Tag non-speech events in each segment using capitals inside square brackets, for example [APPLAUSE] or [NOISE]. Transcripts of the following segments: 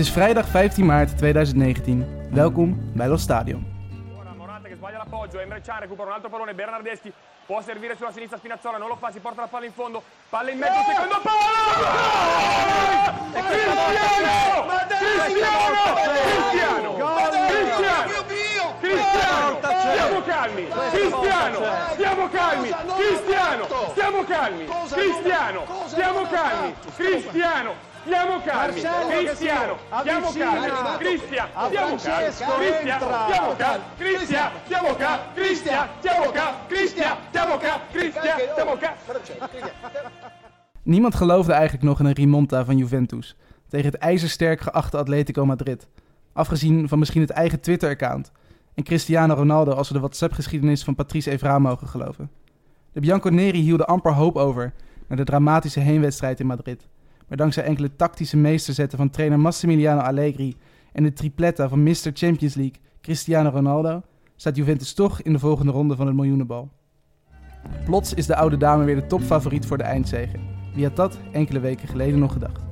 is vrijdag 15 maart 2019. Welkom bij Lo Stadion. Ora Morata che sbaglia l'appoggio, Emre Can recupera un altro pallone, Bernardeschi può servire sulla sinistra Spinazzola, non lo fa, si porta la palla in fondo, palla in mezzo, secondo palo! E Cristiano! Cristiano! Cristiano! Cristiano! Stiamo calmi! Cristiano! Stiamo calmi! Cristiano! Stiamo calmi! Cristiano! Stiamo calmi! Cristiano! Stiamo calmi! Cristiano! Stiamo calmi! Cristian! Stiamo calmi! Cristian! Stiamo calmi! Cristian! Stiamo calmi! Cristian! Stiamo calmi! Cristian! Stiamo calmi! Cristian! Stiamo calmi! Niemand geloofde eigenlijk nog in een remonta van Juventus tegen het ijzersterk geachte Atletico Madrid. Afgezien van misschien het eigen Twitter-account en Cristiano Ronaldo als we de WhatsApp-geschiedenis van Patrice Evra mogen geloven. De Bianconeri hielden amper hoop over naar de dramatische heenwedstrijd in Madrid. Maar dankzij enkele tactische meesterzetten van trainer Massimiliano Allegri en de tripletta van Mr. Champions League Cristiano Ronaldo staat Juventus toch in de volgende ronde van het miljoenenbal. Plots is de oude dame weer de topfavoriet voor de eindzege. Wie had dat enkele weken geleden nog gedacht?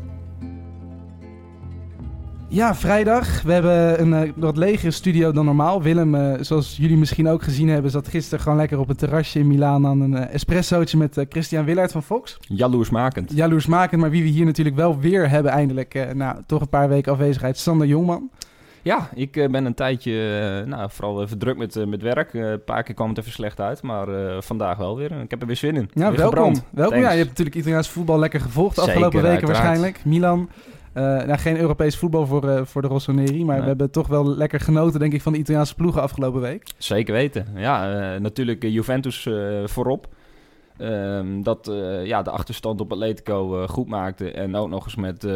Ja, vrijdag. We hebben een eh, wat legere studio dan normaal. Willem, eh, zoals jullie misschien ook gezien hebben, zat gisteren gewoon lekker op het terrasje in Milaan aan een eh, espressootje met Christian Willard van Fox. Jaloersmakend. Jaloersmakend, maar wie we hier natuurlijk wel weer hebben eindelijk, eh, nou, toch een paar weken afwezigheid, Sander Jongman. Ja, ik eh, ben een tijdje, nou, vooral even druk met, met werk. Eh, een paar keer kwam het even slecht uit, maar eh, vandaag wel weer. Ik heb er weer zin in. Ja, Weer welkom. gebrand. welkom. Ja, je hebt natuurlijk Italiaans voetbal lekker gevolgd de Zeker, afgelopen weken uiteraard. waarschijnlijk. Milan. Eh, nou, geen Europees voetbal voor, eh, voor de Rossoneri, maar Nee. we hebben toch wel lekker genoten, denk ik, van de Italiaanse ploegen afgelopen week. Zeker weten. Ja, eh, natuurlijk Juventus voorop. Ehm, dat ja, de achterstand op Atletico goed maakte. En ook nog eens met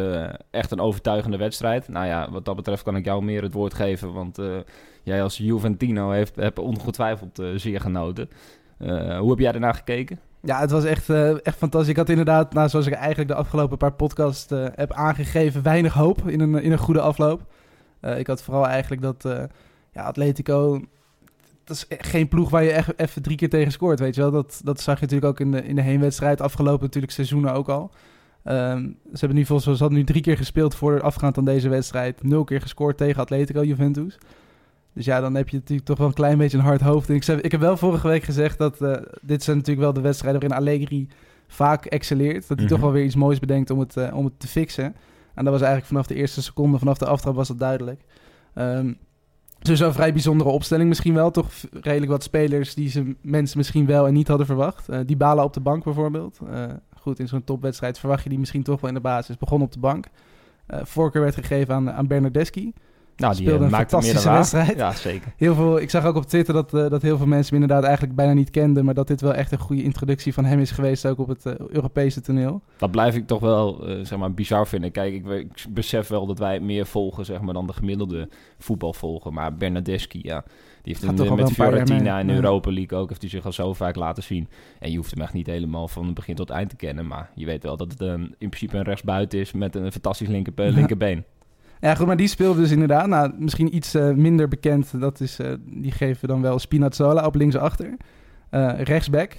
echt een overtuigende wedstrijd. Nou ja, wat dat betreft kan ik jou meer het woord geven. Want jij als Juventino heeft, hebt ongetwijfeld zeer genoten. Hoe heb jij ernaar gekeken? Ja, het was echt, eh, echt fantastisch. Ik had inderdaad, nou, zoals ik eigenlijk de afgelopen paar podcasts eh, heb aangegeven, weinig hoop in een, in een goede afloop. Eh, ik had vooral eigenlijk dat ja, Atletico, dat is geen ploeg waar je echt even drie keer tegen scoort, weet je wel. Dat, dat zag je natuurlijk ook in de, in de heenwedstrijd, afgelopen natuurlijk seizoenen ook al. Ehm, ze hebben nu volgens nu drie keer gespeeld voor afgaand aan deze wedstrijd. Nul keer gescoord tegen Atletico Juventus. Dus ja, dan heb je natuurlijk toch wel een klein beetje een hard hoofd. En ik, zei, ik heb wel vorige week gezegd dat eh, dit zijn natuurlijk wel de wedstrijden waarin Allegri vaak excelleert. Dat hij Mhm. toch wel weer iets moois bedenkt om het, eh, om het te fixen. En dat was eigenlijk vanaf de eerste seconde, vanaf de aftrap was dat duidelijk. Ehm sowieso een vrij bijzondere opstelling misschien wel. Toch redelijk wat spelers die ze mensen misschien wel en niet hadden verwacht. Eh die balen op de bank bijvoorbeeld. Goed, in zo'n topwedstrijd verwacht je die misschien toch wel in de basis. Begon op de bank. Voorkeur werd gegeven aan, aan Bernardeschi. Nou, die Speelde eh, een maakte fantastische wedstrijd. Ja, zeker. Heel veel, ik zag ook op Twitter dat, eh, dat heel veel mensen hem inderdaad eigenlijk bijna niet kenden. Maar dat dit wel echt een goede introductie van hem is geweest, ook op het eh, Europese toneel. Dat blijf ik toch wel zeg maar, bizar vinden. Kijk, ik, ik besef wel dat wij meer volgen zeg maar, dan de gemiddelde voetbalvolger. Maar Bernardeschi, ja, die heeft met een jaar Fiorentina in Ja. Europa League ook... heeft hij zich al zo vaak laten zien. En je hoeft hem echt niet helemaal van begin tot eind te kennen. Maar je weet wel dat het een, in principe een rechtsbuiten is met een fantastisch linker, linkerbeen. Ja, goed, maar die speelde dus inderdaad. Nou, misschien iets eh, minder bekend. Dat is, eh, die geven dan wel Spinazzola op linksachter. Eh rechtsback.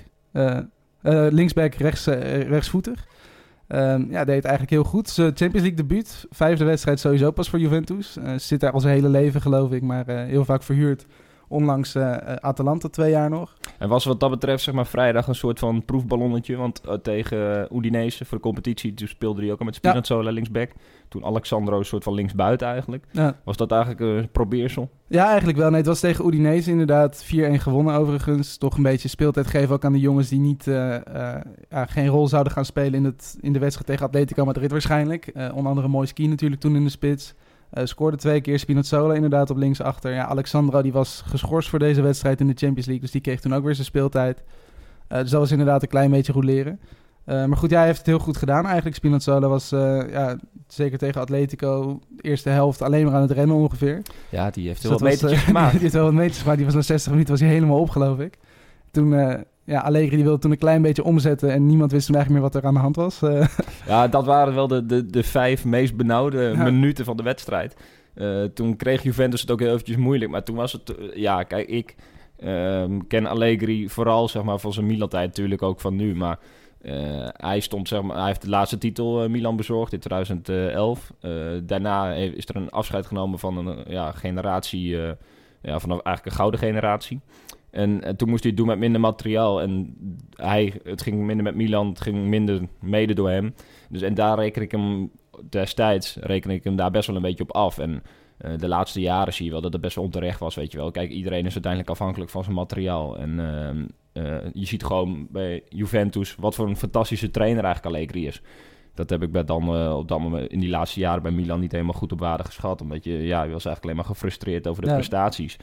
Linksback, rechts, rechtsvoetig. Ehm, ja, deed eigenlijk heel goed. Zijn Champions League debuut. Vijfde wedstrijd sowieso pas voor Juventus. Zit daar al zijn hele leven, geloof ik. Maar heel vaak verhuurd. Onlangs Atalanta, twee jaar nog. En was wat dat betreft zeg maar, vrijdag een soort van proefballonnetje. Want eh, tegen Udinese voor de competitie... toen speelde hij ook al met Spinazzola linksback. Toen Alexandro een soort van linksbuiten eigenlijk. Ja. Was dat eigenlijk een probeersel? Ja, eigenlijk wel. Nee, het was tegen Udinese inderdaad 4-1 gewonnen overigens. Toch een beetje speeltijd geven ook aan de jongens die niet, eh, eh, geen rol zouden gaan spelen in, het, in de wedstrijd tegen Atletico Madrid waarschijnlijk. Onder andere Moiski natuurlijk toen in de spits. Eh, scoorde twee keer Spinazzola inderdaad op linksachter. Ja, Alexandro die was geschorst voor deze wedstrijd in de Champions League. Dus die kreeg toen ook weer zijn speeltijd. Eh, dus dat was inderdaad een klein beetje roleren. Eh, maar goed, ja, hij heeft het heel goed gedaan eigenlijk. Spinazzola was ja, zeker tegen Atletico de eerste helft alleen maar aan het rennen ongeveer. Ja, die heeft Dus heel dat wat was, metertjes eh, [LAUGHS] gemaakt. die heeft wel wat meters gemaakt. Die was na 60 minuten was hij helemaal op, geloof ik. Toen, ja, Allegri die wilde toen een klein beetje omzetten. En niemand wist toen eigenlijk meer wat er aan de hand was. Eh, [LAUGHS] Ja, dat waren wel de, de, de vijf meest benauwde Ja. minuten van de wedstrijd. Eh, toen kreeg Juventus het ook heel eventjes moeilijk. Maar toen was het... eh, ja, kijk, ik ehm, ken Allegri vooral zeg maar, van zijn Milan-tijd natuurlijk ook van nu. Maar hij, stond, zeg maar, hij heeft de laatste titel Milan bezorgd in 2011. Eh, daarna heeft- is er een afscheid genomen van een ja, generatie, ja, van een, eigenlijk een gouden generatie. En, eh, toen moest hij het doen met minder materiaal. En hij, het ging minder met Milan, het ging minder mede door hem. Dus, en daar reken ik hem destijds reken ik hem daar best wel een beetje op af. En eh, de laatste jaren zie je wel dat het best wel onterecht was, weet je wel. Kijk, iedereen is uiteindelijk afhankelijk van zijn materiaal. En ehm, eh, je ziet gewoon bij Juventus wat voor een fantastische trainer eigenlijk Allegri is. Dat heb ik bij dan, op dat moment in die laatste jaren bij Milan niet helemaal goed op waarde geschat. Omdat je, ja, je was eigenlijk alleen maar gefrustreerd over de prestaties.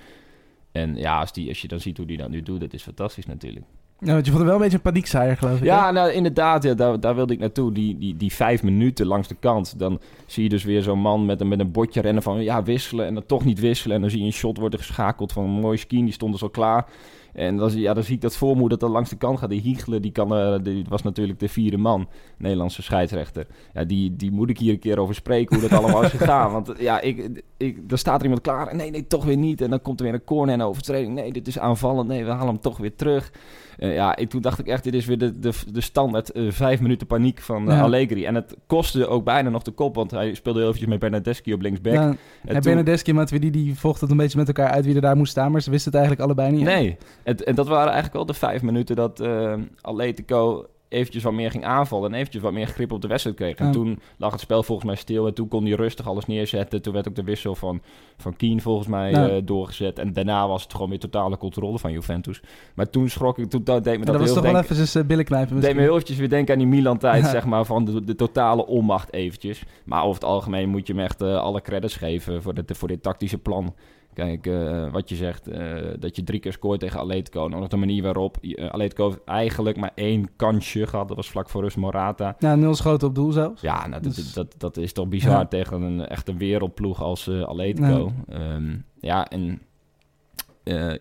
En ja, als, die, als je dan ziet hoe die dat nu doet, dat is fantastisch natuurlijk. Want je vond hem wel een beetje een paniekzaaier, geloof ik. hè? Ja, nou inderdaad, ja, daar, daar wilde ik naartoe. Die, die, die vijf minuten langs de kant. Dan zie je dus weer zo'n man met een, met een bordje rennen van ja, wisselen en dan toch niet wisselen. En dan zie je een shot worden geschakeld van een mooie ski, die stond dus al klaar. En dan, zie- ja, dan zie ik dat voormoed dat langs de kant gaat. Die Hiegelen, die, kan, eh, die was natuurlijk de vierde man, Nederlandse scheidsrechter. Ja, die, die moet ik hier een keer over spreken, hoe dat allemaal is gegaan. [LAUGHS] Want eh, ja, ik, ik, dan staat er iemand klaar. En nee, nee, toch weer niet. En dan komt er weer een corner en een overtreding. Nee, dit is aanvallend. Nee, we halen hem toch weer terug. Eh, ja, ik, toen dacht ik echt, dit is weer de, de, de standaard vijf minuten paniek van Ja. Allegri. En het kostte ook bijna nog de kop, want hij speelde heel eventjes met Bernardeschi op linksback. Ja, En en toen- Benedeschi en Matuidi die vochten het een beetje met elkaar uit wie er daar moest staan, maar ze wisten het eigenlijk allebei niet. Nee, het, en dat waren eigenlijk wel de vijf minuten dat eh Atletico eventjes wat meer ging aanvallen en eventjes wat meer grip op de wedstrijd kreeg. En Ja. toen lag het spel volgens mij stil en toen kon hij rustig alles neerzetten. Toen werd ook de wissel van, van Keen volgens mij Ja. eh, doorgezet. En daarna was het gewoon weer totale controle van Juventus. Maar toen schrok ik, toen deed me dat, En dat was heel toch wel denken- even zijn billen knijpen deed me heel eventjes weer denken aan die Milan-tijd, Ja. zeg maar, van de, de totale onmacht eventjes. Maar over het algemeen moet je hem echt eh, alle credits geven voor, dit voor dit tactische plan. Kijk, eh, wat je zegt, eh, dat je drie keer scoort tegen Atletico. En nog de manier waarop uh, Atletico heeft eigenlijk maar één kansje gehad. Dat was vlak voor rust Morata. Ja, nul schoten op doel zelfs. Ja, nou, dat, Dus- dat, dat is toch bizar Ja. tegen een echt een wereldploeg als Atletico. Ja, ja en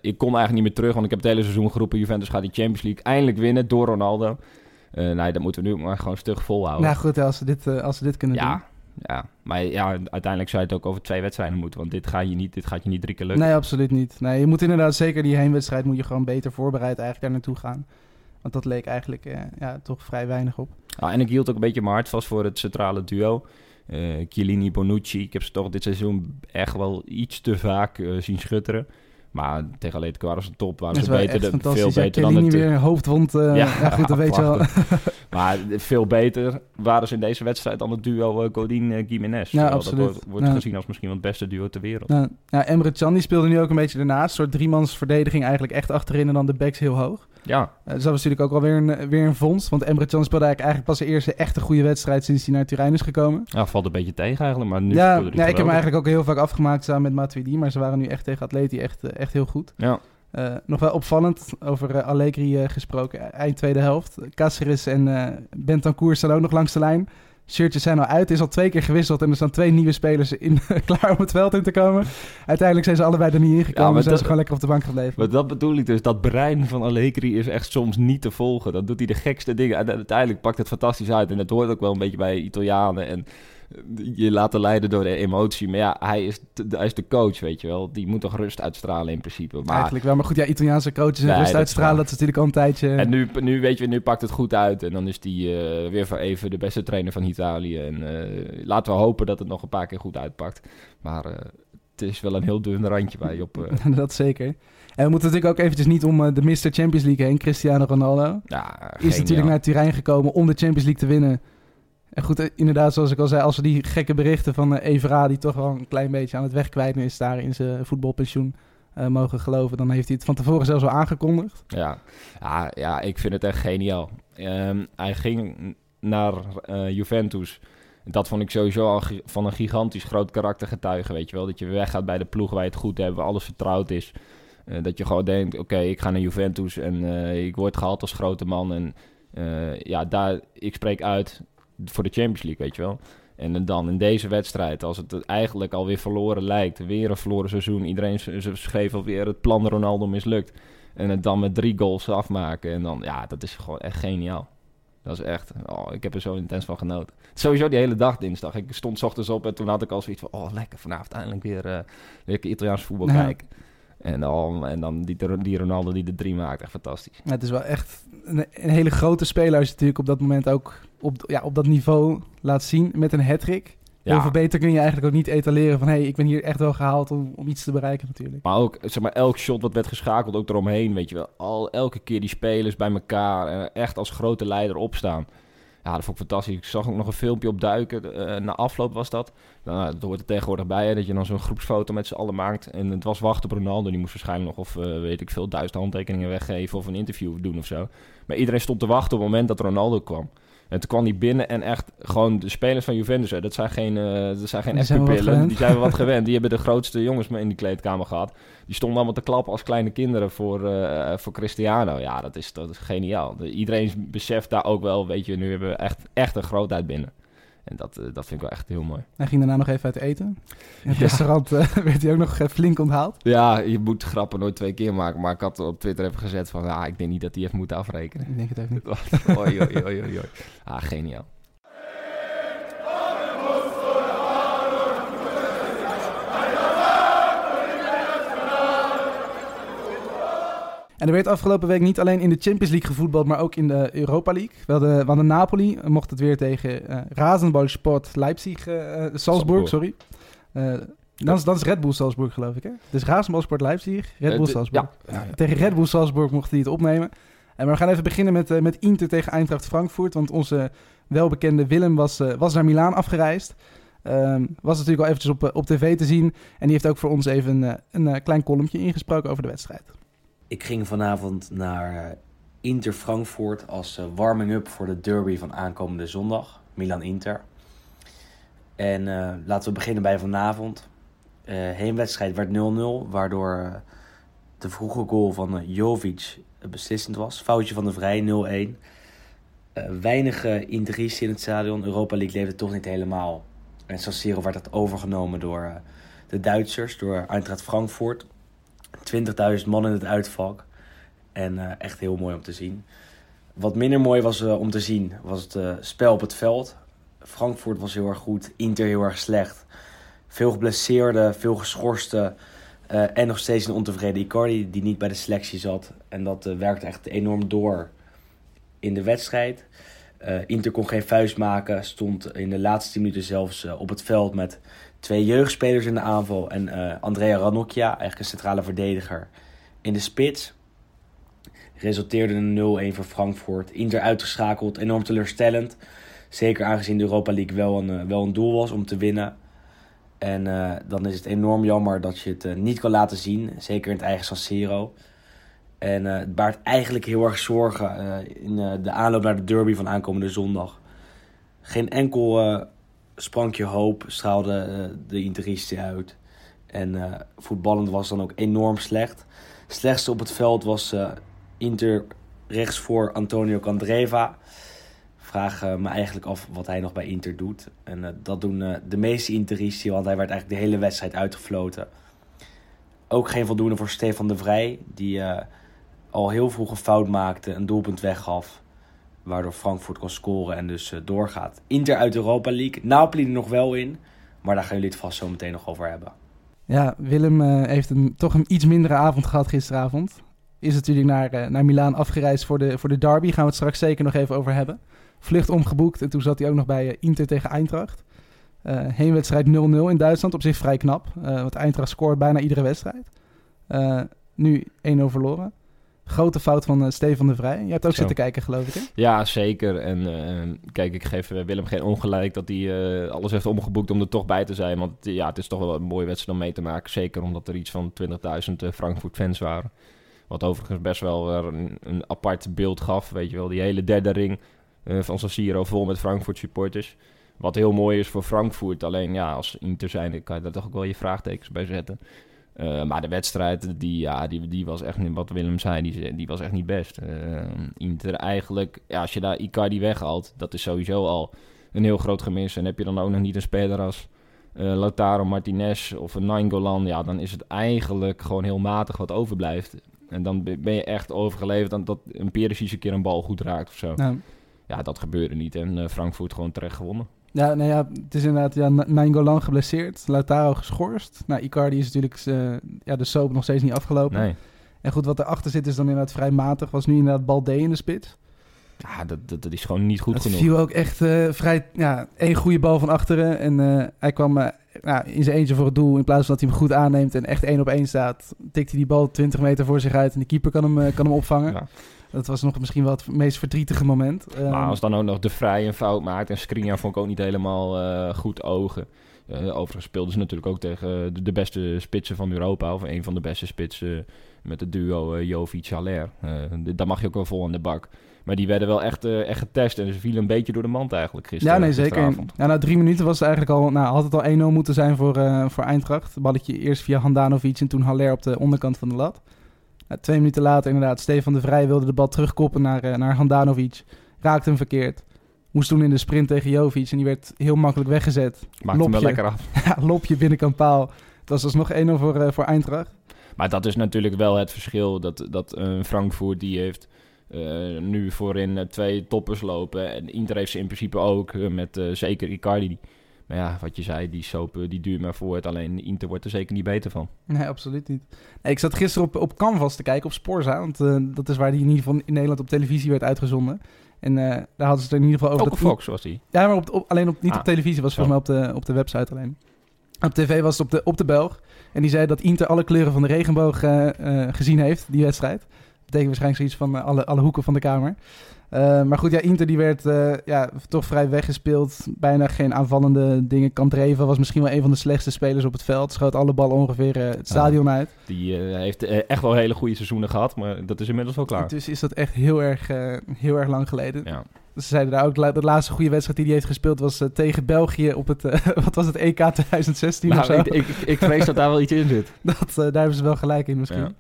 ik kon eigenlijk niet meer terug, want ik heb het hele seizoen geroepen... Juventus gaat die Champions League eindelijk winnen door Ronaldo. Nee, dat moeten we nu maar gewoon stug volhouden. Nou goed, als ze dit, als ze dit kunnen ja, ja, maar ja, uiteindelijk zou je het ook over twee wedstrijden moeten. Want dit, ga je niet, dit gaat je niet drie keer lukken. Nee, absoluut niet. Nee, je moet inderdaad zeker die heenwedstrijd moet je gewoon beter voorbereid eigenlijk daar naartoe gaan. Want dat leek eigenlijk eh, ja, toch vrij weinig op. Ah, en ik hield ook een beetje mijn hart vast voor het centrale duo. Eh Chiellini, Bonucci. Ik heb ze toch dit seizoen echt wel iets te vaak eh, zien schutteren. Maar tegen Atletico waren ze top. Waren ze beter, de- veel. Ja, beter dan het... weer een hoofdwond. eh, ja, goed, dat weet je wel. [LAUGHS] Maar veel beter waren ze in deze wedstrijd dan het duo uh, Godin-Gimenez. Ja, dat absoluut. wordt, wordt Ja. gezien als misschien wel het beste duo ter wereld. Ja, ja, Emre Can die speelde nu ook een beetje ernaast. Een soort driemans verdediging eigenlijk echt achterin en dan de backs heel hoog. Ja, Eh, dus dat was natuurlijk ook alweer een, weer een vondst. Want Emre Can speelde eigenlijk, eigenlijk pas de eerste echte goede wedstrijd sinds hij naar Turijn is gekomen. ja, valt een beetje tegen eigenlijk. Maar nu ja, ja, ik heb hem eigenlijk ook heel vaak afgemaakt samen met Matuidi. Maar ze waren nu echt tegen Atleti echt, eh, echt heel goed. Ja. Eh, nog wel opvallend, over eh, Allegri eh, gesproken, e- eind tweede helft. Caceres en eh Bentancur staan ook nog langs de lijn. Shirtjes zijn al uit, is al twee keer gewisseld en er staan twee nieuwe spelers in, [LAUGHS] klaar om het veld in te komen. Uiteindelijk zijn ze allebei er niet ingekomen, Ja, maar en zijn dat- ze gewoon lekker op de bank gebleven. Maar dat bedoel ik dus. Dat brein van Allegri is echt soms niet te volgen. Dan doet hij de gekste dingen. En uiteindelijk pakt het fantastisch uit. En dat hoort ook wel een beetje bij Italianen. En je laten leiden door de emotie. Maar ja, hij is, de, hij is de coach, weet je wel. Die moet toch rust uitstralen in principe. Maar, Eigenlijk wel, maar goed, ja, Italiaanse coaches en Nee, rust dat uitstralen, dat is natuurlijk al een tijdje... En nu, nu weet je, nu pakt het goed uit. En dan is die eh, weer voor even de beste trainer van Italië. En eh, laten we hopen dat het nog een paar keer goed uitpakt. Maar eh, het is wel een heel dun randje je op... [LAUGHS] dat zeker. En we moeten natuurlijk ook eventjes niet om de Mr. Champions League heen, Cristiano Ronaldo. ja, is natuurlijk naar Turijn gekomen om de Champions League te winnen. En goed, eh, inderdaad, zoals ik al zei, als we die gekke berichten van eh, Evra, die toch wel een klein beetje aan het wegkwijten is daar in zijn voetbalpensioen, eh, mogen geloven, dan heeft hij het van tevoren zelfs al aangekondigd. Ja, ja, ja ik vind het echt geniaal. Ehm, hij ging naar Juventus. Dat vond ik sowieso al van een gigantisch groot karakter getuigen, weet je wel. Dat je weggaat bij de ploeg waar je het goed hebt, waar alles vertrouwd is. Dat je gewoon denkt, oké, ik ga naar Juventus en ik word gehaald als grote man. En ja, daar, ik spreek uit voor de Champions League, weet je wel. En dan in deze wedstrijd, als het eigenlijk alweer verloren lijkt, weer een verloren seizoen. Iedereen schreef alweer het plan Ronaldo mislukt. En het dan met drie goals afmaken. En dan, ja, dat is gewoon echt geniaal. Dat is echt, oh, ik heb er zo intens van genoten. Sowieso die hele dag dinsdag. Ik stond 's ochtends op en toen had ik al zoiets van, oh lekker, vanavond eindelijk weer uh, lekker Italiaans voetbal Ja. kijken. En dan, en dan die, die Ronaldo die de drie maakt. Echt fantastisch. Ja, het is wel echt een, een hele grote speler als je natuurlijk op dat moment ook op, ja, op dat niveau laat zien met een hat-trick. Ja. Heel veel beter kun je eigenlijk ook niet etaleren van... hé, hey, ik ben hier echt wel gehaald om, om iets te bereiken natuurlijk. Maar ook, zeg maar, elk shot wat werd geschakeld, ook eromheen, weet je wel. Al, elke keer die spelers bij elkaar en echt als grote leider opstaan. Ja, dat vond ik fantastisch. Ik zag ook nog een filmpje opduiken. Uh, na afloop was dat. Nou, dat hoort er tegenwoordig bij, hè, dat je dan zo'n groepsfoto met z'n allen maakt. En het was wachten op Ronaldo. Die moest waarschijnlijk nog of, uh, weet ik veel, duizend handtekeningen weggeven... of een interview doen of zo. Maar iedereen stond te wachten op het moment dat Ronaldo kwam. En toen kwam hij binnen en echt gewoon de spelers van Juventus, dat zijn geen, uh, dat zijn geen FPP'len. Die zijn we wat [LAUGHS] gewend. Die hebben de grootste jongens in die kleedkamer gehad. Die stonden allemaal te klappen als kleine kinderen voor, uh, voor Cristiano. Ja, dat is, dat is geniaal. Iedereen beseft daar ook wel, weet je, nu hebben we echt, echt een grootheid binnen. En dat, uh, dat vind ik wel echt heel mooi. Hij ging daarna nog even uit eten. In het ja. restaurant uh, [LAUGHS] werd hij ook nog flink onthaald. Ja, je moet grappen nooit twee keer maken. Maar ik had op Twitter even gezet van... Ja, ik denk niet dat hij heeft moeten afrekenen. Ik denk het even niet. [LAUGHS] oei, oei, oei, oei. Ah, geniaal. En er werd afgelopen week niet alleen in de Champions League gevoetbald, maar ook in de Europa League. We hadden, we hadden Napoli, mocht het weer tegen uh, Leipzig, uh, Salzburg, Salzburg, sorry. Uh, dan, is, dan is Red Bull Salzburg, geloof ik, hè? Dus Rasenballsport Leipzig, Red Bull Salzburg. Ja. Tegen Red Bull Salzburg mochten die het opnemen. En maar we gaan even beginnen met, met Inter tegen Eintracht Frankfurt, want onze welbekende Willem was, was naar Milaan afgereisd. Um, was natuurlijk al eventjes op, op tv te zien. En die heeft ook voor ons even een, een klein columnje ingesproken over de wedstrijd. Ik ging vanavond naar Inter Frankfurt als warming-up voor de derby van aankomende zondag. Milan-Inter. En uh, laten we beginnen bij vanavond. Uh, heenwedstrijd werd 0-0, waardoor de vroege goal van Jovic beslissend was. Foutje van de Vrij, 0-1. weinige intriges in het stadion. Europa League leefde toch niet helemaal. En San werd dat overgenomen door de Duitsers, door Eintracht Frankfurt. 20.000 man in het uitvak. En uh, echt heel mooi om te zien. Wat minder mooi was uh, om te zien, was het uh, spel op het veld. Frankfurt was heel erg goed, Inter heel erg slecht. Veel geblesseerden, veel geschorsten. en nog steeds een ontevreden Icardi die niet bij de selectie zat. En dat werkte echt enorm door in de wedstrijd. Inter kon geen vuist maken, stond in de laatste 10 minuten zelfs op het veld met twee jeugdspelers in de aanval en uh, Andrea Ranocchia, eigenlijk een centrale verdediger, in de spits. Resulteerde in 0-1 voor Frankfurt. Inter uitgeschakeld, enorm teleurstellend. Zeker aangezien de Europa League wel een, uh, wel een doel was om te winnen. En uh, dan is het enorm jammer dat je het niet kan laten zien, zeker in het eigen San Siro. En het baart eigenlijk heel erg zorgen in de aanloop naar de derby van aankomende zondag. Geen enkel sprankje hoop, straalde uh, de Interiste uit. En uh, voetballend was dan ook enorm slecht. Slechtste op het veld was uh, Inter rechts voor Antonio Candreva. Vraag me eigenlijk af wat hij nog bij Inter doet. En dat doen de meeste Interisti, want hij werd eigenlijk de hele wedstrijd uitgefloten. Ook geen voldoende voor Stefan de Vrij, die al heel vroeg een fout maakte, een doelpunt weggaf. Waardoor Frankfurt kon scoren en dus uh, doorgaat. Inter uit Europa League. Napoli er nog wel in. Maar daar gaan jullie het vast zo meteen nog over hebben. Ja, Willem uh, heeft een, toch een iets mindere avond gehad gisteravond. Is natuurlijk naar, uh, naar Milaan afgereisd voor de, voor de derby. Gaan we het straks zeker nog even over hebben. Vlucht omgeboekt en toen zat hij ook nog bij Inter tegen Eintracht. heenwedstrijd 0-0 in Duitsland. Op zich vrij knap. want Eintracht scoort bijna iedere wedstrijd. nu 1-0 verloren. Grote fout van uh, Stefan de Vrij. Je hebt ook Zo. zitten kijken, geloof ik, hè? Ja, zeker. En uh, kijk, ik geef Willem geen ongelijk dat hij uh, alles heeft omgeboekt om er toch bij te zijn. Want ja, het is toch wel een mooie wedstrijd om mee te maken. Zeker omdat er iets van 20.000 Frankfurt-fans waren. Wat overigens best wel een, een, apart beeld gaf. Weet je wel, die hele derde ring van San Siro vol met Frankfurt-supporters. Wat heel mooi is voor Frankfurt. Alleen ja, als Inter zijn, kan je daar toch ook wel je vraagtekens bij zetten. Uh, maar de wedstrijd, die, ja, die, die was echt, wat Willem zei, die, die was echt niet best. Uh, Inter eigenlijk, ja, als je daar Icardi weghaalt, dat is sowieso al een heel groot gemis. En heb je dan ook nog niet een speler als uh, Lautaro Martinez of een Nainggolan, ja, dan is het eigenlijk gewoon heel matig wat overblijft. En dan ben je echt overgeleverd aan dat een Perisic een keer een bal goed raakt of zo. Ja, ja dat gebeurde niet en Frankfurt gewoon terecht gewonnen. Ja, nou ja, het is inderdaad ja, Na- Nainggolan geblesseerd, Lautaro geschorst. Nou, Icardi is natuurlijk eh, ja, de soap nog steeds niet afgelopen. Nee. En goed, wat erachter zit is dan inderdaad vrij matig. Was nu inderdaad Balde in de spits. Ja, dat, dat, dat is gewoon niet goed het genoeg. viel ook echt eh, vrij... Ja, één goede bal van achteren. En eh, hij kwam eh, in zijn eentje voor het doel. In plaats van dat hij hem goed aanneemt en echt één op één staat... tikt hij die bal 20 meter voor zich uit en de keeper kan hem, kan hem opvangen. Ja. Dat was nog misschien wel het meest verdrietige moment. Ehm, Maar als dan ook nog de Vrij een fout maakt en Skriniar vond ik ook niet helemaal goed ogen. Eh, overigens speelden ze natuurlijk ook tegen de, de beste spitsen van Europa. Of een van de beste spitsen met het duo eh Jovic-Haller. Daar mag je ook wel vol aan de bak. Maar die werden wel echt, eh, echt getest en ze vielen een beetje door de mand eigenlijk gisteren. Ja, nee, zeker. Ja, na drie minuten was het eigenlijk al, nou, had het al 1-0 moeten zijn voor, eh, voor Eintracht. Balletje eerst via Handanovic en toen Haller op de onderkant van de lat. Twee minuten later inderdaad, Stefan de Vrij wilde de bal terugkoppen naar, eh, naar Handanovic. Raakte hem verkeerd. Moest toen in de sprint tegen Jovic en die werd heel makkelijk weggezet. Maakt hem wel lekker af. [LAUGHS] Ja, lopje binnenkant paal. Het was alsnog 1-0 voor, voor Eintracht. Maar dat is natuurlijk wel het verschil. Dat, dat Frankfurt die heeft eh, nu voorin eh, twee toppers lopen. En Inter heeft ze in principe ook. eh, met zeker Icardi. Maar ja, wat je zei, die soap die duurt maar voort. Alleen Inter wordt er zeker niet beter van. Nee, absoluut niet. Nee, ik zat gisteren op, op Canvas te kijken, op Sporza. Want dat is waar die in ieder geval in Nederland op televisie werd uitgezonden. En daar hadden ze het in ieder geval over. Ook op Fox was die. Ja, maar op, op- alleen op, niet Ah, op televisie, was volgens mij op de, op de website alleen. Op tv was het op de, op de Belg. En die zei dat Inter alle kleuren van de regenboog gezien heeft, die wedstrijd. Betekent waarschijnlijk zoiets van eh, alle, alle hoeken van de kamer. Eh, maar goed, ja, Inter die werd eh, ja, toch vrij weggespeeld. Bijna geen aanvallende dingen. Kandreva was misschien wel een van de slechtste spelers op het veld. Schoot alle ballen ongeveer het stadion uit. Die heeft echt wel hele goede seizoenen gehad. Maar dat is inmiddels wel klaar. Dus is dat echt heel erg, heel erg lang geleden. Ja. Ze zeiden daar ook, de laatste goede wedstrijd die hij heeft gespeeld was tegen België op het, [LAUGHS] wat was het, EK 2016 of zo. Nou, ik, ik, ik vrees dat daar wel iets in zit. [LAUGHS] Dat, daar hebben ze wel gelijk in misschien. Ja.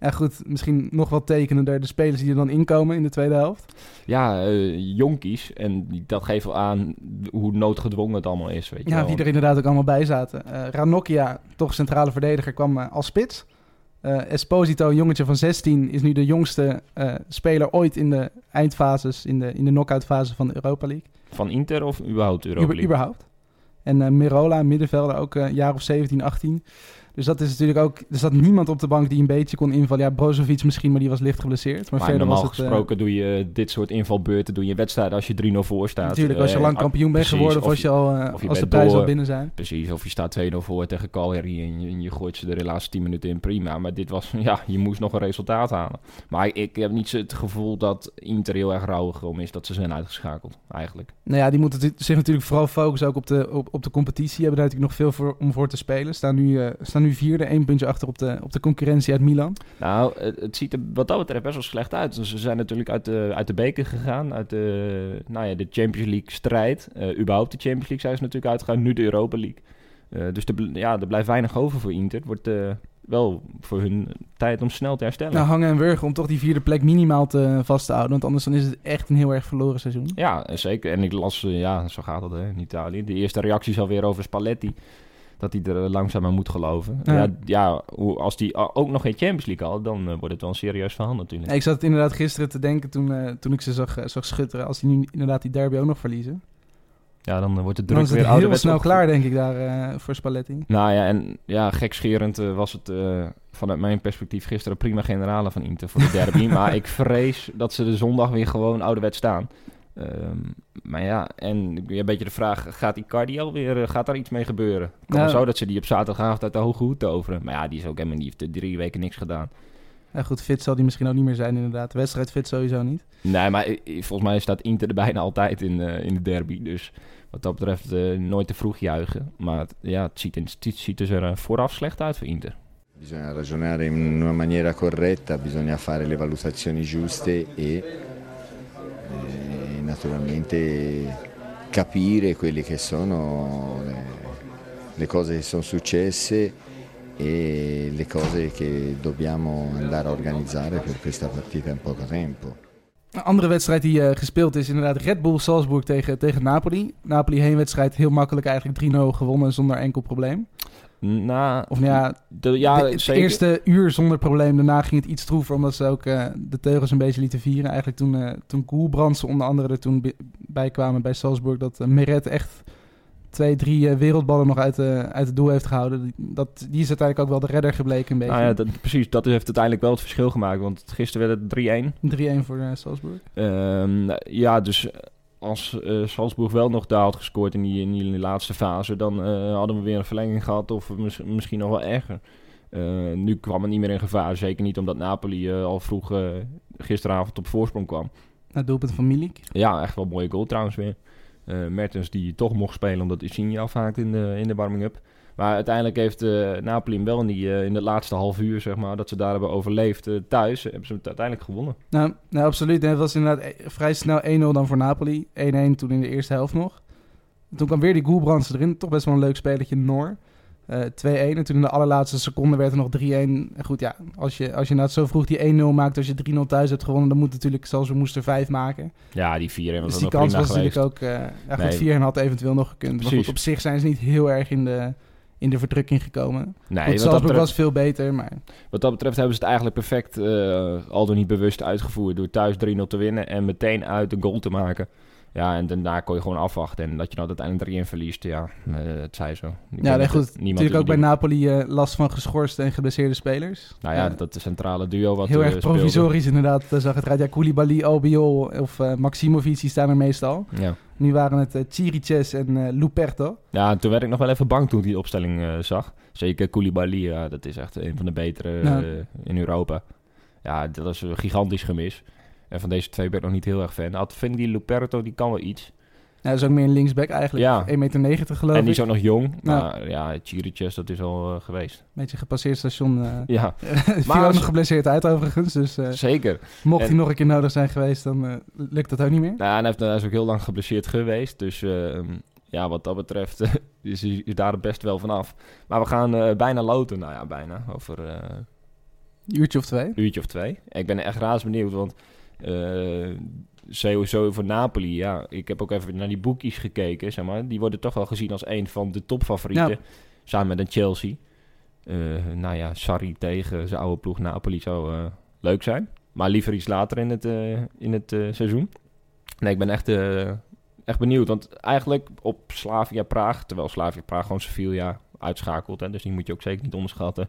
Ja. goed, misschien nog wel tekenender de spelers die er dan inkomen in de tweede helft. Ja, eh, jonkies. En dat geeft wel aan hoe noodgedwongen het allemaal is. Weet je Ja, wel. die er inderdaad ook allemaal bij zaten. Eh Ranocchia, toch centrale verdediger, kwam eh, als spits. Esposito, een jongetje van 16, is nu de jongste speler ooit in de eindfases, in de, in de knock-out fase van de Europa League. Van Inter of überhaupt Europa Uber, League? überhaupt. En Mirola, middenvelder, ook een jaar of 17, 18. Dus dat is natuurlijk ook... Er zat niemand op de bank die een beetje kon invallen. Ja, Brozovic misschien, maar die was licht geblesseerd. Maar, Maar, verder normaal was het... eh, gesproken doe je dit soort invalbeurten, doe je wedstrijden als je 3-0 voor staat. natuurlijk, als je Eh, lang ah, kampioen bent geworden... of als, je al, eh, of je als de door. al binnen zijn. Precies, of je staat 2-0 voor tegen Cagliari en je, en je gooit ze er de laatste 10 minuten in, prima. Maar dit was, [LAUGHS] ja, je moest nog een resultaat halen. Maar ik, ik heb niet het gevoel dat Inter heel erg rouwig om is dat ze zijn uitgeschakeld, eigenlijk. Nou ja, die moeten zich natuurlijk vooral focussen ook op de, op, op de competitie. Hebben daar natuurlijk nog veel voor, om voor te spelen. Staan nu, staan nu vierde, één puntje achter op de, op de concurrentie uit Milan. Nou, het, ziet er wat dat betreft best wel slecht uit. Dus Ze zijn natuurlijk uit de, uit de beker gegaan, uit de, nou ja, de Champions League strijd. Eh, überhaupt de Champions League zijn ze natuurlijk uitgegaan, nu de Europa League. Eh, dus bl- ja, er blijft weinig over voor Inter. Het wordt eh, wel voor hun tijd om snel te herstellen. Nou, hangen en wurgen om toch die vierde plek minimaal te vast te houden. Want anders dan is het echt een heel erg verloren seizoen. Ja, zeker. En ik las, ja, zo gaat het hè, in Italië. De eerste reacties alweer over Spalletti. Dat hij er langzaam aan moet geloven. Ja. Ja, als die ook nog geen Champions League had, dan eh, wordt het wel een serieus verhaal natuurlijk. Ja, ik zat het inderdaad gisteren te denken toen, eh, toen ik ze zag, eh, zag schutteren. Als die nu inderdaad die derby ook nog verliezen. Ja, dan wordt de Dan druk het weer heel ouderwets snel klaar, denk ik, daar voor Spalletti. Nou ja, en ja, gekscherend eh, was het vanuit mijn perspectief gisteren prima generale van Inter voor de derby. [LAUGHS] maar ik vrees dat ze de zondag weer gewoon ouderwets staan. Ehm, maar ja, en een beetje de vraag, gaat Icardi alweer, eh, gaat daar iets mee gebeuren? Kan Nou, wel zo dat ze die op zaterdagavond uit de hoge hoed toveren. Maar ja, die is ook helemaal niet, heeft drie weken niks gedaan. Ja, goed, fit zal die misschien ook niet meer zijn, inderdaad. Wedstrijd fit sowieso niet. Nee, maar eh, volgens mij staat Inter er bijna altijd in, eh, in de derby. Dus wat dat betreft eh, nooit te vroeg juichen. Maar het- ja, het ziet, het ziet er eh, vooraf slecht uit voor Inter. Bisogna ragionare in una maniera corretta, bisogna fare le valutazioni giuste e eh, naturalmente capire quelle che sono le, le cose che sono successe e le cose che dobbiamo andare a organizzare per questa partita in poco tempo. Een andere wedstrijd die eh, gespeeld is, inderdaad Red Bull Salzburg tegen, tegen Napoli. Napoli heenwedstrijd heel makkelijk eigenlijk 3-0 gewonnen zonder enkel probleem. Nou, Of nou ja, de, ja de, het zeker. eerste uur zonder probleem. Daarna ging het iets troever, omdat ze ook eh, de teugels een beetje lieten vieren. Eigenlijk toen, eh toen Koelbrandsen onder andere er toen bi- bij kwamen bij Salzburg, dat uh, Meret echt twee, drie wereldballen nog uit, uit het doel heeft gehouden. Dat, die is uiteindelijk ook wel de redder gebleken een beetje. Nou ja, dat, precies. Dat heeft uiteindelijk wel het verschil gemaakt. Want gisteren werd het 3-1. 3-1 voor Salzburg. Ehm, ja, dus als uh, Salzburg wel nog daar had gescoord in die, in die, laatste fase, dan uh, hadden we weer een verlenging gehad of mis, misschien nog wel erger. Uh, nu kwam het niet meer in gevaar, zeker niet omdat Napoli al vroeg gisteravond op voorsprong kwam. Het doelpunt van Milik. Ja, echt wel een mooie goal trouwens weer. Mertens die toch mocht spelen omdat Insigne afhaakt in de, in de warming-up. Maar uiteindelijk heeft uh, Napoli hem wel in, die, uh, in het laatste half uur, zeg maar, dat ze daar hebben overleefd uh, thuis, hebben ze het uiteindelijk gewonnen. Nou, nou absoluut. het was inderdaad vrij snel 1-0 dan voor Napoli. 1-1 toen in de eerste helft nog. Toen kwam weer die Goelbrands erin. Toch best wel een leuk spelertje, Noor. 2-1. En toen in de allerlaatste seconde werd er nog 3-1. En goed, ja, als je, als je nou zo vroeg die 1-0 maakt, als je 3-0 thuis hebt gewonnen, dan moet natuurlijk, zoals we moesten, 5 maken. Ja, die 4 was dus die kans was natuurlijk ook, ja, goed, 4 had eventueel nog gekund. Precies. Maar goed, op zich zijn ze niet heel erg in de in de verdrukking gekomen. Nee, Goed, Salzburg betreft, was veel beter, maar... Wat dat betreft hebben ze het eigenlijk perfect, uh, al niet bewust uitgevoerd... door thuis 3-0 te winnen en meteen uit een goal te maken. Ja, en daarna kon je gewoon afwachten. En dat je nou uiteindelijk erin verliest, ja, uh, het zei zo. Ik ja, nee, goed. Natuurlijk ook bij Napoli uh, last van geschorste en geblesseerde spelers. Nou ja, dat de centrale duo wat Heel erg provisorisch inderdaad, zag het eruit. Ja, Koulibaly, Albiol of Maximovic, die staan er meestal. Ja. Nu waren het uh, Chiriches en uh, Luperto. Ja, toen werd ik nog wel even bang toen ik die opstelling uh, zag. Zeker Koulibaly, ja, dat is echt een van de betere in Europa. Ja, dat was een gigantisch gemis. En van deze twee ben ik nog niet heel erg fan. Had vind die Luperto, die kan wel iets. Ja, dat is ook meer een linksback eigenlijk. Ja. 1,90 meter geloof ik. En die is ook nog jong. Maar ja, Chiriches, dat is al uh, geweest. Beetje gepasseerd station. Uh, [LAUGHS] ja. [LAUGHS] maar ook nog geblesseerd uit overigens. Dus, uh, Zeker. Mocht hij nog een keer nodig zijn geweest, dan lukt dat ook niet meer. Nou, hij, heeft, hij is ook heel lang geblesseerd geweest. Dus ehm, ja, wat dat betreft [LAUGHS] is hij daar best wel vanaf. Maar we gaan bijna loten. Nou ja, bijna. Over... een uurtje of twee. uurtje of twee. Ik ben echt raas benieuwd, want sowieso voor Napoli, ja. Ik heb ook even naar die boekjes gekeken, zeg maar. Die worden toch wel gezien als een van de topfavorieten. Samen met een Chelsea. Uh, nou ja, Sarri tegen zijn oude ploeg Napoli zou uh, leuk zijn. Maar liever iets later in het, uh, in het seizoen. Nee, ik ben echt, echt benieuwd. Want eigenlijk op Slavia Praag, terwijl Slavia Praag gewoon Sevilla uitschakelt. Hè, dus die moet je ook zeker niet onderschatten.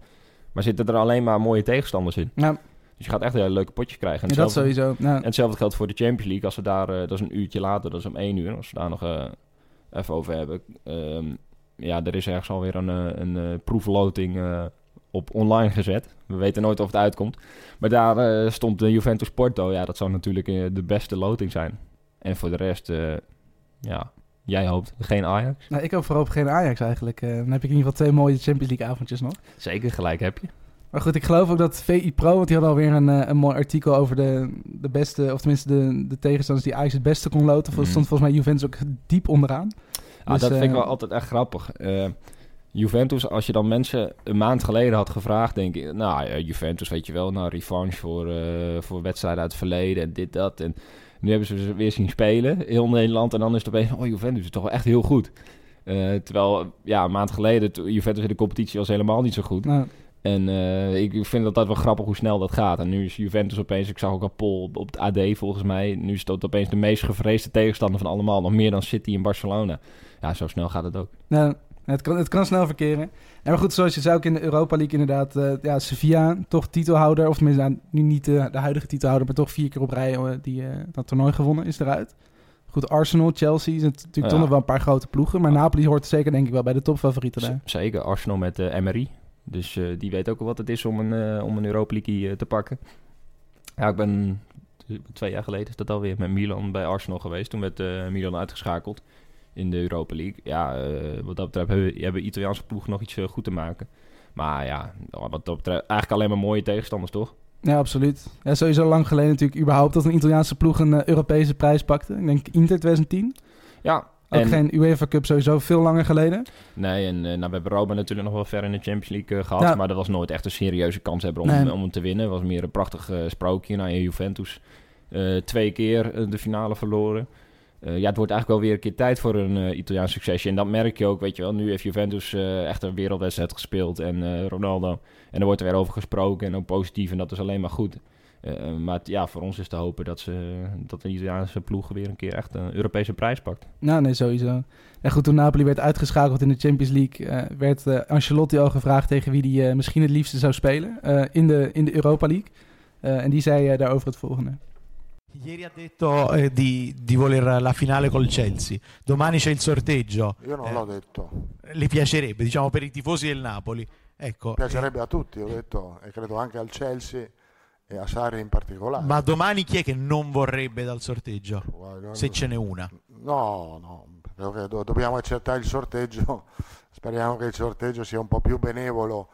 Maar zitten er alleen maar mooie tegenstanders in. Ja. Dus je gaat echt een hele leuke potjes krijgen. En dat sowieso. En hetzelfde geldt voor de Champions League. Als we daar, uh, dat is een uurtje later, dat is om één uur. Als we daar nog uh, even over hebben. Um, ja, er is ergens alweer een, eh, een, een proefloting op online gezet. We weten nooit of het uitkomt. Maar daar stond de Juventus Porto. Ja, dat zou natuurlijk de beste loting zijn. En voor de rest, ja, Jij hoopt geen Ajax? Nou, ik hoop vooral geen Ajax eigenlijk. dan heb ik in ieder geval twee mooie Champions League avondjes nog. Zeker, gelijk heb je. Maar goed, ik geloof ook dat VI Pro, want die hadden alweer een, eh, een mooi artikel over de, de beste, of tenminste de, de tegenstanders die Ajax het beste kon loten. Mm. stond volgens mij Juventus ook diep onderaan. Ah, dus, dat vind ik eh, wel altijd echt grappig. Uh, Juventus, als je dan mensen een maand geleden had gevraagd, denk ik, nou Juventus weet je wel, nou revanche voor, uh, voor wedstrijden uit het verleden en dit, dat. En nu hebben ze ze weer zien spelen, heel Nederland. En dan is het opeens, oh Juventus is toch wel echt heel goed. terwijl, ja, een maand geleden, Juventus in de competitie was helemaal niet zo goed. Nou. En uh, ik vind dat dat wel grappig hoe snel dat gaat. En nu is Juventus opeens, ik zag ook al Pol op, het AD volgens mij. Nu is het opeens de meest gevreesde tegenstander van allemaal. Nog meer dan City en Barcelona. Ja, zo snel gaat het ook. Nou, het kan, het kan snel verkeren. En maar goed, zoals je zei ook in de Europa League inderdaad. Uh, ja, Sevilla, toch titelhouder. Of tenminste, nou, nu niet de huidige titelhouder, maar toch vier keer op rij die dat toernooi gewonnen is eruit. Goed, Arsenal, Chelsea zijn natuurlijk toch nog wel een paar grote ploegen. Maar Napoli hoort zeker denk ik wel bij de topfavorieten daar. zeker, Arsenal met uh, Emery. Dus uh, die weet ook wel wat het is om een, uh, om een Europa League uh, te pakken. Ja, ik ben twee jaar geleden is dat alweer met Milan bij Arsenal geweest. Toen werd Milan uitgeschakeld in de Europa League. Ja, wat dat betreft hebben, hebben Italiaanse ploeg nog iets goed te maken. Maar ja, wat dat betreft eigenlijk alleen maar mooie tegenstanders, toch? Ja, absoluut. Ja, sowieso lang geleden natuurlijk überhaupt dat een Italiaanse ploeg een Europese prijs pakte. Ik denk Inter 2010. Ja, ook geen UEFA Cup sowieso veel langer geleden. Nee, en uh, nou, we hebben Roma natuurlijk nog wel ver in de Champions League uh, gehad. Maar dat was nooit echt een serieuze kans hebben om, nee. om hem te winnen. Het was meer een prachtig uh, sprookje. Nou, in Juventus twee keer de finale verloren. ja, het wordt eigenlijk wel weer een keer tijd voor een Italiaans succesje. En dat merk je ook, weet je wel. Nu heeft Juventus echt een wereldwedstrijd gespeeld en Ronaldo. En er wordt er weer over gesproken en ook positief. En dat is alleen maar goed. Eh, maar het- ja, voor ons is te hopen dat, ze, dat de Italiaanse ploeg weer een keer echt een Europese prijs pakt. Nou, nee, sowieso. En goed, toen Napoli werd uitgeschakeld in de Champions League, eh, werd eh, Ancelotti al gevraagd tegen wie hij misschien het liefste zou spelen eh, in, de, in de Europa League. Eh, en die zei eh, daarover het volgende. Ieri ha detto eh, di, di voler la finale col Chelsea. Domani c'è il sorteggio. Io non Eh. l'ho detto. Le piacerebbe, diciamo, per i tifosi del Napoli. Ecco, Piacerebbe a tutti, ho detto, e credo anche al Chelsea e a Sarri in particolare. ma domani chi è che non vorrebbe dal sorteggio? Guarda, Se ce n'è una. No, no, credo che do- dobbiamo accettare il sorteggio. [LAUGHS] Speriamo che il sorteggio sia un po' più benevolo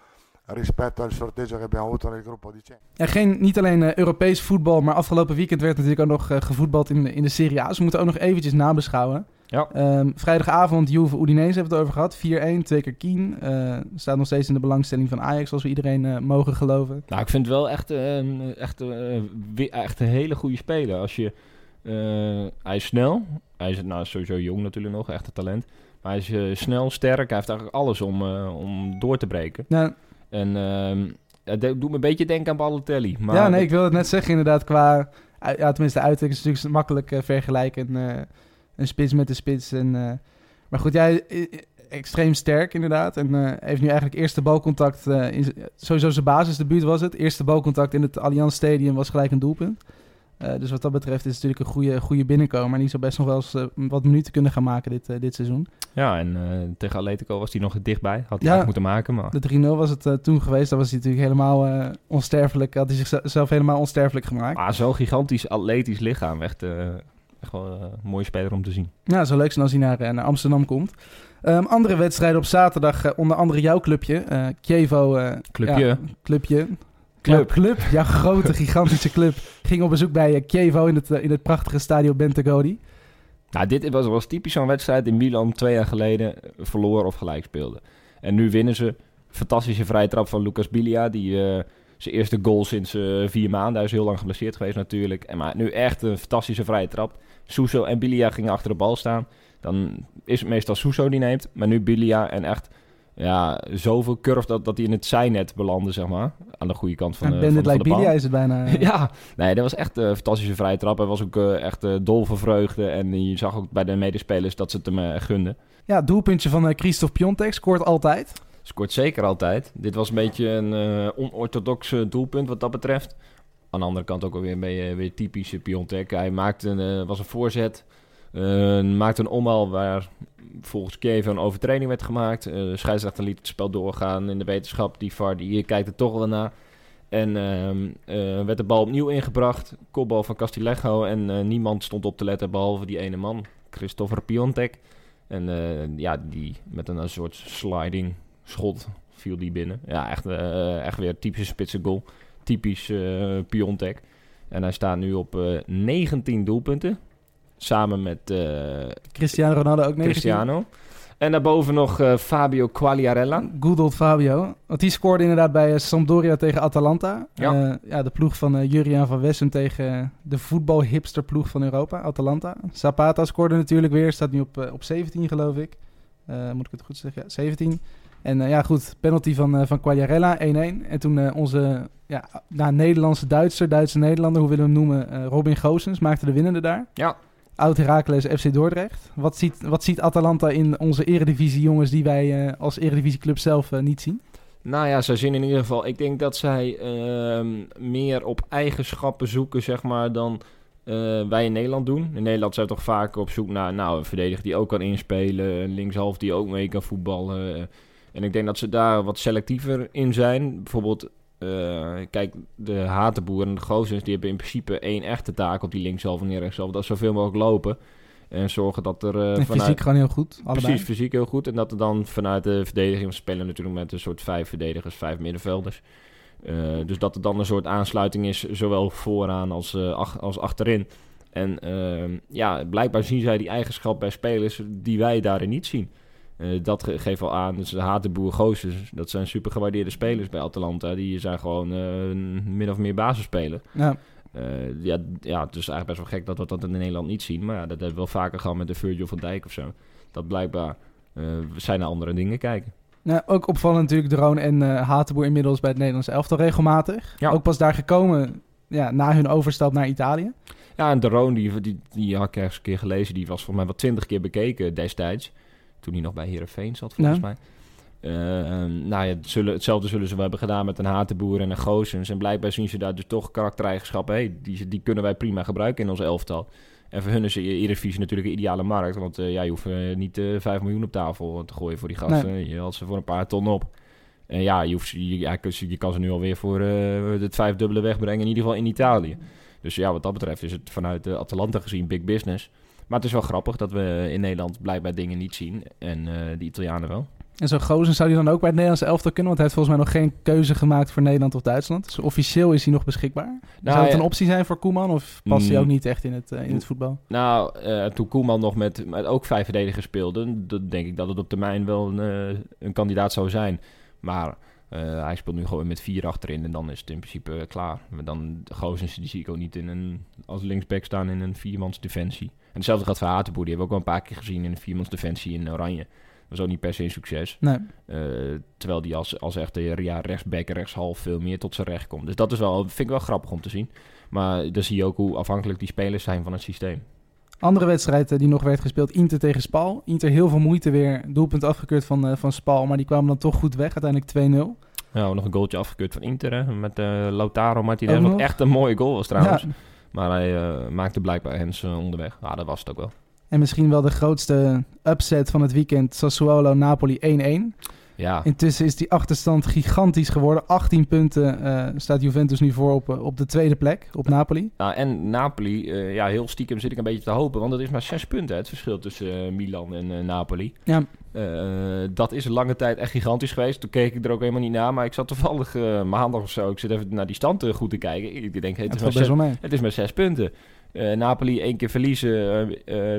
rispetto al sorteggio che abbiamo avuto nel gruppo di Champions. Ja, geen, niet alleen eh, Europees voetbal, maar afgelopen weekend werd natuurlijk ook nog eh, gevoetbald in in de Serie A. Dus we moeten ook nog eventjes nabeschouwen. Ja. Ehm, vrijdagavond Juve Udinese hebben we het over gehad. 4-1, twee keer Kien. Eh, staat nog steeds in de belangstelling van Ajax, als we iedereen eh, mogen geloven. Nou, ik vind het wel echt, een, echt, eh, echt een hele goede speler. Als je, hij is snel. Hij is nou, sowieso jong natuurlijk nog, echt een talent. Maar hij is snel, sterk. Hij heeft eigenlijk alles om, om door te breken. Nou, En ehm, het de- doet me een beetje denken aan Balotelli. Maar ja, nee, ik wil het net zeggen inderdaad qua... Ja, tenminste, de uitdrukking is natuurlijk makkelijk vergelijken. Een spits met een spits. En, eh, maar goed, jij extreem sterk inderdaad. En eh, heeft nu eigenlijk eerste balcontact... eh, in, sowieso zijn basisdebuut was het. Eerste balcontact in het Allianz Stadium was gelijk een doelpunt. Dus wat dat betreft is het natuurlijk een goede, goede binnenkomer. Maar die zou best nog wel eens wat minuten kunnen gaan maken dit, dit seizoen. Ja, en tegen Atletico was hij nog dichtbij. Had hij Ja. moeten maken, maar... De 3-0 was het toen geweest. Dan was hij natuurlijk helemaal onsterfelijk. Had hij zichzelf helemaal onsterfelijk gemaakt. Maar zo'n gigantisch atletisch lichaam. Echt, echt wel eh, een mooie speler om te zien. Ja, zou leuk zijn als hij naar, eh, naar Amsterdam komt. Ehm, andere wedstrijden op zaterdag, eh, onder andere jouw clubje, eh Kievo. Clubje. ja, clubje. Club. Ja, club, jouw grote, gigantische club. Ging op bezoek bij Kievo in het, in het prachtige stadio Bentegodi. Nou, dit was, was typisch zo'n wedstrijd die Milan twee jaar geleden verloor of gelijk speelde. En nu winnen ze. Fantastische vrije trap van Lucas Bilia. Die zijn eerste goal sinds vier maanden. Hij is heel lang geblesseerd geweest natuurlijk. En maar nu echt een fantastische vrije trap. Suso en Bilia gingen achter de bal staan. Dan is het meestal Suso die neemt. Maar nu Bilia en echt ja, zoveel curve dat, dat hij in het zijnet belandde, zeg maar. Aan de goede kant van, de, van, de bal. Bilia is het bijna. [LAUGHS] eh. Ja, nee, dat was echt een fantastische vrije trap. Hij was ook eh, echt eh, dol van vreugde. En je zag ook bij de medespelers dat ze het hem eh, gunden. Ja, doelpuntje van eh, Christophe Piontek scoort altijd. Scoort zeker altijd. Dit was een beetje een eh onorthodoxe doelpunt wat dat betreft. Aan de andere kant ook alweer beetje weer typische Piontek. Hij maakte een, eh, was een voorzet. maakte een omhaal waar volgens Kiev een overtreding werd gemaakt. Eh, de scheidsrechter liet het spel doorgaan in de wetenschap. Die VAR die kijkt er toch wel naar. En ehm, eh, werd de bal opnieuw ingebracht. Kopbal van Castillejo. En niemand stond op te letten behalve die ene man. Christopher Piontek. En ja, die met een, een soort sliding schot viel die binnen. Ja, echt, echt weer typische spitse goal. Typisch eh Piontek. En hij staat nu op eh 19 doelpunten. Samen met eh, Cristiano Ronaldo ook 19. Cristiano. En daarboven nog eh, Fabio Quagliarella. Good old Fabio. Want die scoorde inderdaad bij eh, Sampdoria tegen Atalanta. Ja. Eh, ja, de ploeg van uh, Juriaan van Wessem tegen eh, de voetbalhipsterploeg van Europa, Atalanta. Zapata scoorde natuurlijk weer. Staat nu op, eh, op 17 geloof ik. Eh, moet ik het goed zeggen? Ja, 17. En uh, ja, goed, penalty van, uh, van Quagliarella, 1-1. En toen uh, onze ja, nou, Nederlandse Duitser, Duitse Nederlander, hoe willen we hem noemen, Robin Goossens, maakte de winnende daar. Ja. Oud Heracles FC Dordrecht. Wat ziet, wat ziet Atalanta in onze eredivisie jongens die wij als eredivisieclub zelf niet zien? Nou ja, zij zien in ieder geval... Ik denk dat zij uh, meer op eigenschappen zoeken, zeg maar, dan uh, wij in Nederland doen. In Nederland zijn we toch vaak op zoek naar nou, een verdediger die ook kan inspelen. Een linkshalf die ook mee kan voetballen. En ik denk dat ze daar wat selectiever in zijn. Bijvoorbeeld, uh, kijk, de Hatenboer en de Gozens... die hebben in principe één echte taak op die linkshalf en die rechtshalf. Dat is zoveel mogelijk lopen. En zorgen dat er... Uh, en vanuit... fysiek gewoon heel goed, allebei. Precies, fysiek heel goed. En dat er dan vanuit de verdediging... We spelen natuurlijk met een soort vijf verdedigers, vijf middenvelders. Uh, dus dat er dan een soort aansluiting is, zowel vooraan als, ach, als achterin. En uh, ja, blijkbaar zien zij die eigenschap bij spelers die wij daarin niet zien. Uh, dat ge geeft al aan. Dus de Hatenboer Goossens, dat zijn super gewaardeerde spelers bij Atalanta. Die zijn gewoon uh, min of meer basisspeler. Ja. Uh, ja, ja, het is eigenlijk best wel gek dat we dat in Nederland niet zien. Maar ja, dat hebben we wel vaker gehad met de Virgil van Dijk of zo. Dat blijkbaar zijn naar andere dingen kijken. Nou, ook opvallend natuurlijk Drone en Hatenboer inmiddels bij het Nederlands elftal regelmatig. Ja. Ook pas daar gekomen ja, na hun overstap naar Italië. Ja, en de Roon, die, die, die had ik ergens een keer gelezen, die was volgens mij wel twintig keer bekeken destijds. Toen hij nog bij Herenveen zat, volgens mij. Ehm, nou ja, het zullen, hetzelfde zullen ze wel hebben gedaan met een Hatenboer en een Goosens. En blijkbaar zien ze daar dus toch karaktereigenschappen. Hey, die, die kunnen wij prima gebruiken in ons elftal. En voor hun is de Eredivisie natuurlijk een ideale markt. Want eh, ja, je hoeft eh, niet eh 5 miljoen op tafel te gooien voor die gasten. Je haalt ze voor een paar ton op. En ja, je, hoeft, je, ja, je kan ze nu alweer voor het vijfdubbele wegbrengen. In ieder geval in Italië. Dus ja, wat dat betreft is het vanuit de Atalanta gezien big business. Maar het is wel grappig dat we in Nederland blijkbaar dingen niet zien. En eh de Italianen wel. En zo'n Gozen zou hij dan ook bij het Nederlandse elftal kunnen? Want hij heeft volgens mij nog geen keuze gemaakt voor Nederland of Duitsland. Dus officieel is hij nog beschikbaar. zou het ja, een optie zijn voor Koeman? Of past hij Mm. ook niet echt in het, eh, in het voetbal? Nou, eh, toen Koeman nog met, met ook vijf verdedigers speelde, dan denk ik dat het op termijn wel een, een kandidaat zou zijn. Maar hij speelt nu gewoon met vier achterin en dan is het in principe klaar. Maar dan Gozens, die zie ik ook niet in een, als linksback staan in een viermans defensie. En hetzelfde gaat voor Hatenboer, die hebben we ook wel een paar keer gezien in een viermans defensie in Oranje. Dat was ook niet per se een succes. Nee. Eh, terwijl die als, als echte ja, rechtsback, rechtshalf veel meer tot zijn recht komt. Dus dat is wel, vind ik wel grappig om te zien. Maar dan zie je ook hoe afhankelijk die spelers zijn van het systeem. Andere wedstrijd eh, die nog werd gespeeld, Inter tegen Spal. Inter heel veel moeite weer, doelpunt afgekeurd van, eh, van Spal, maar die kwamen dan toch goed weg, uiteindelijk 2-0. Nou, nog een goaltje afgekeurd van Inter hè, met eh Lautaro Martinez. Wat echt een mooie goal was trouwens. Ja. Maar hij eh, maakte blijkbaar hens eh, onderweg. Ja, dat was het ook wel. En misschien wel de grootste upset van het weekend, Sassuolo-Napoli 1-1. Ja, Intussen is die achterstand gigantisch geworden. 18 punten eh, staat Juventus nu voor op, eh, op de tweede plek, op Napoli. nou, en Napoli, eh, ja, heel stiekem zit ik een beetje te hopen. Want het is maar zes punten hè, het verschil tussen Milan en Napoli. Ja, dat is een lange tijd echt gigantisch geweest. Toen keek ik er ook helemaal niet naar. Maar ik zat toevallig maandag of zo. Ik zit even naar die stand goed te kijken. Ik denk, hey, het, het is zes, het is maar zes punten. Napoli één keer verliezen,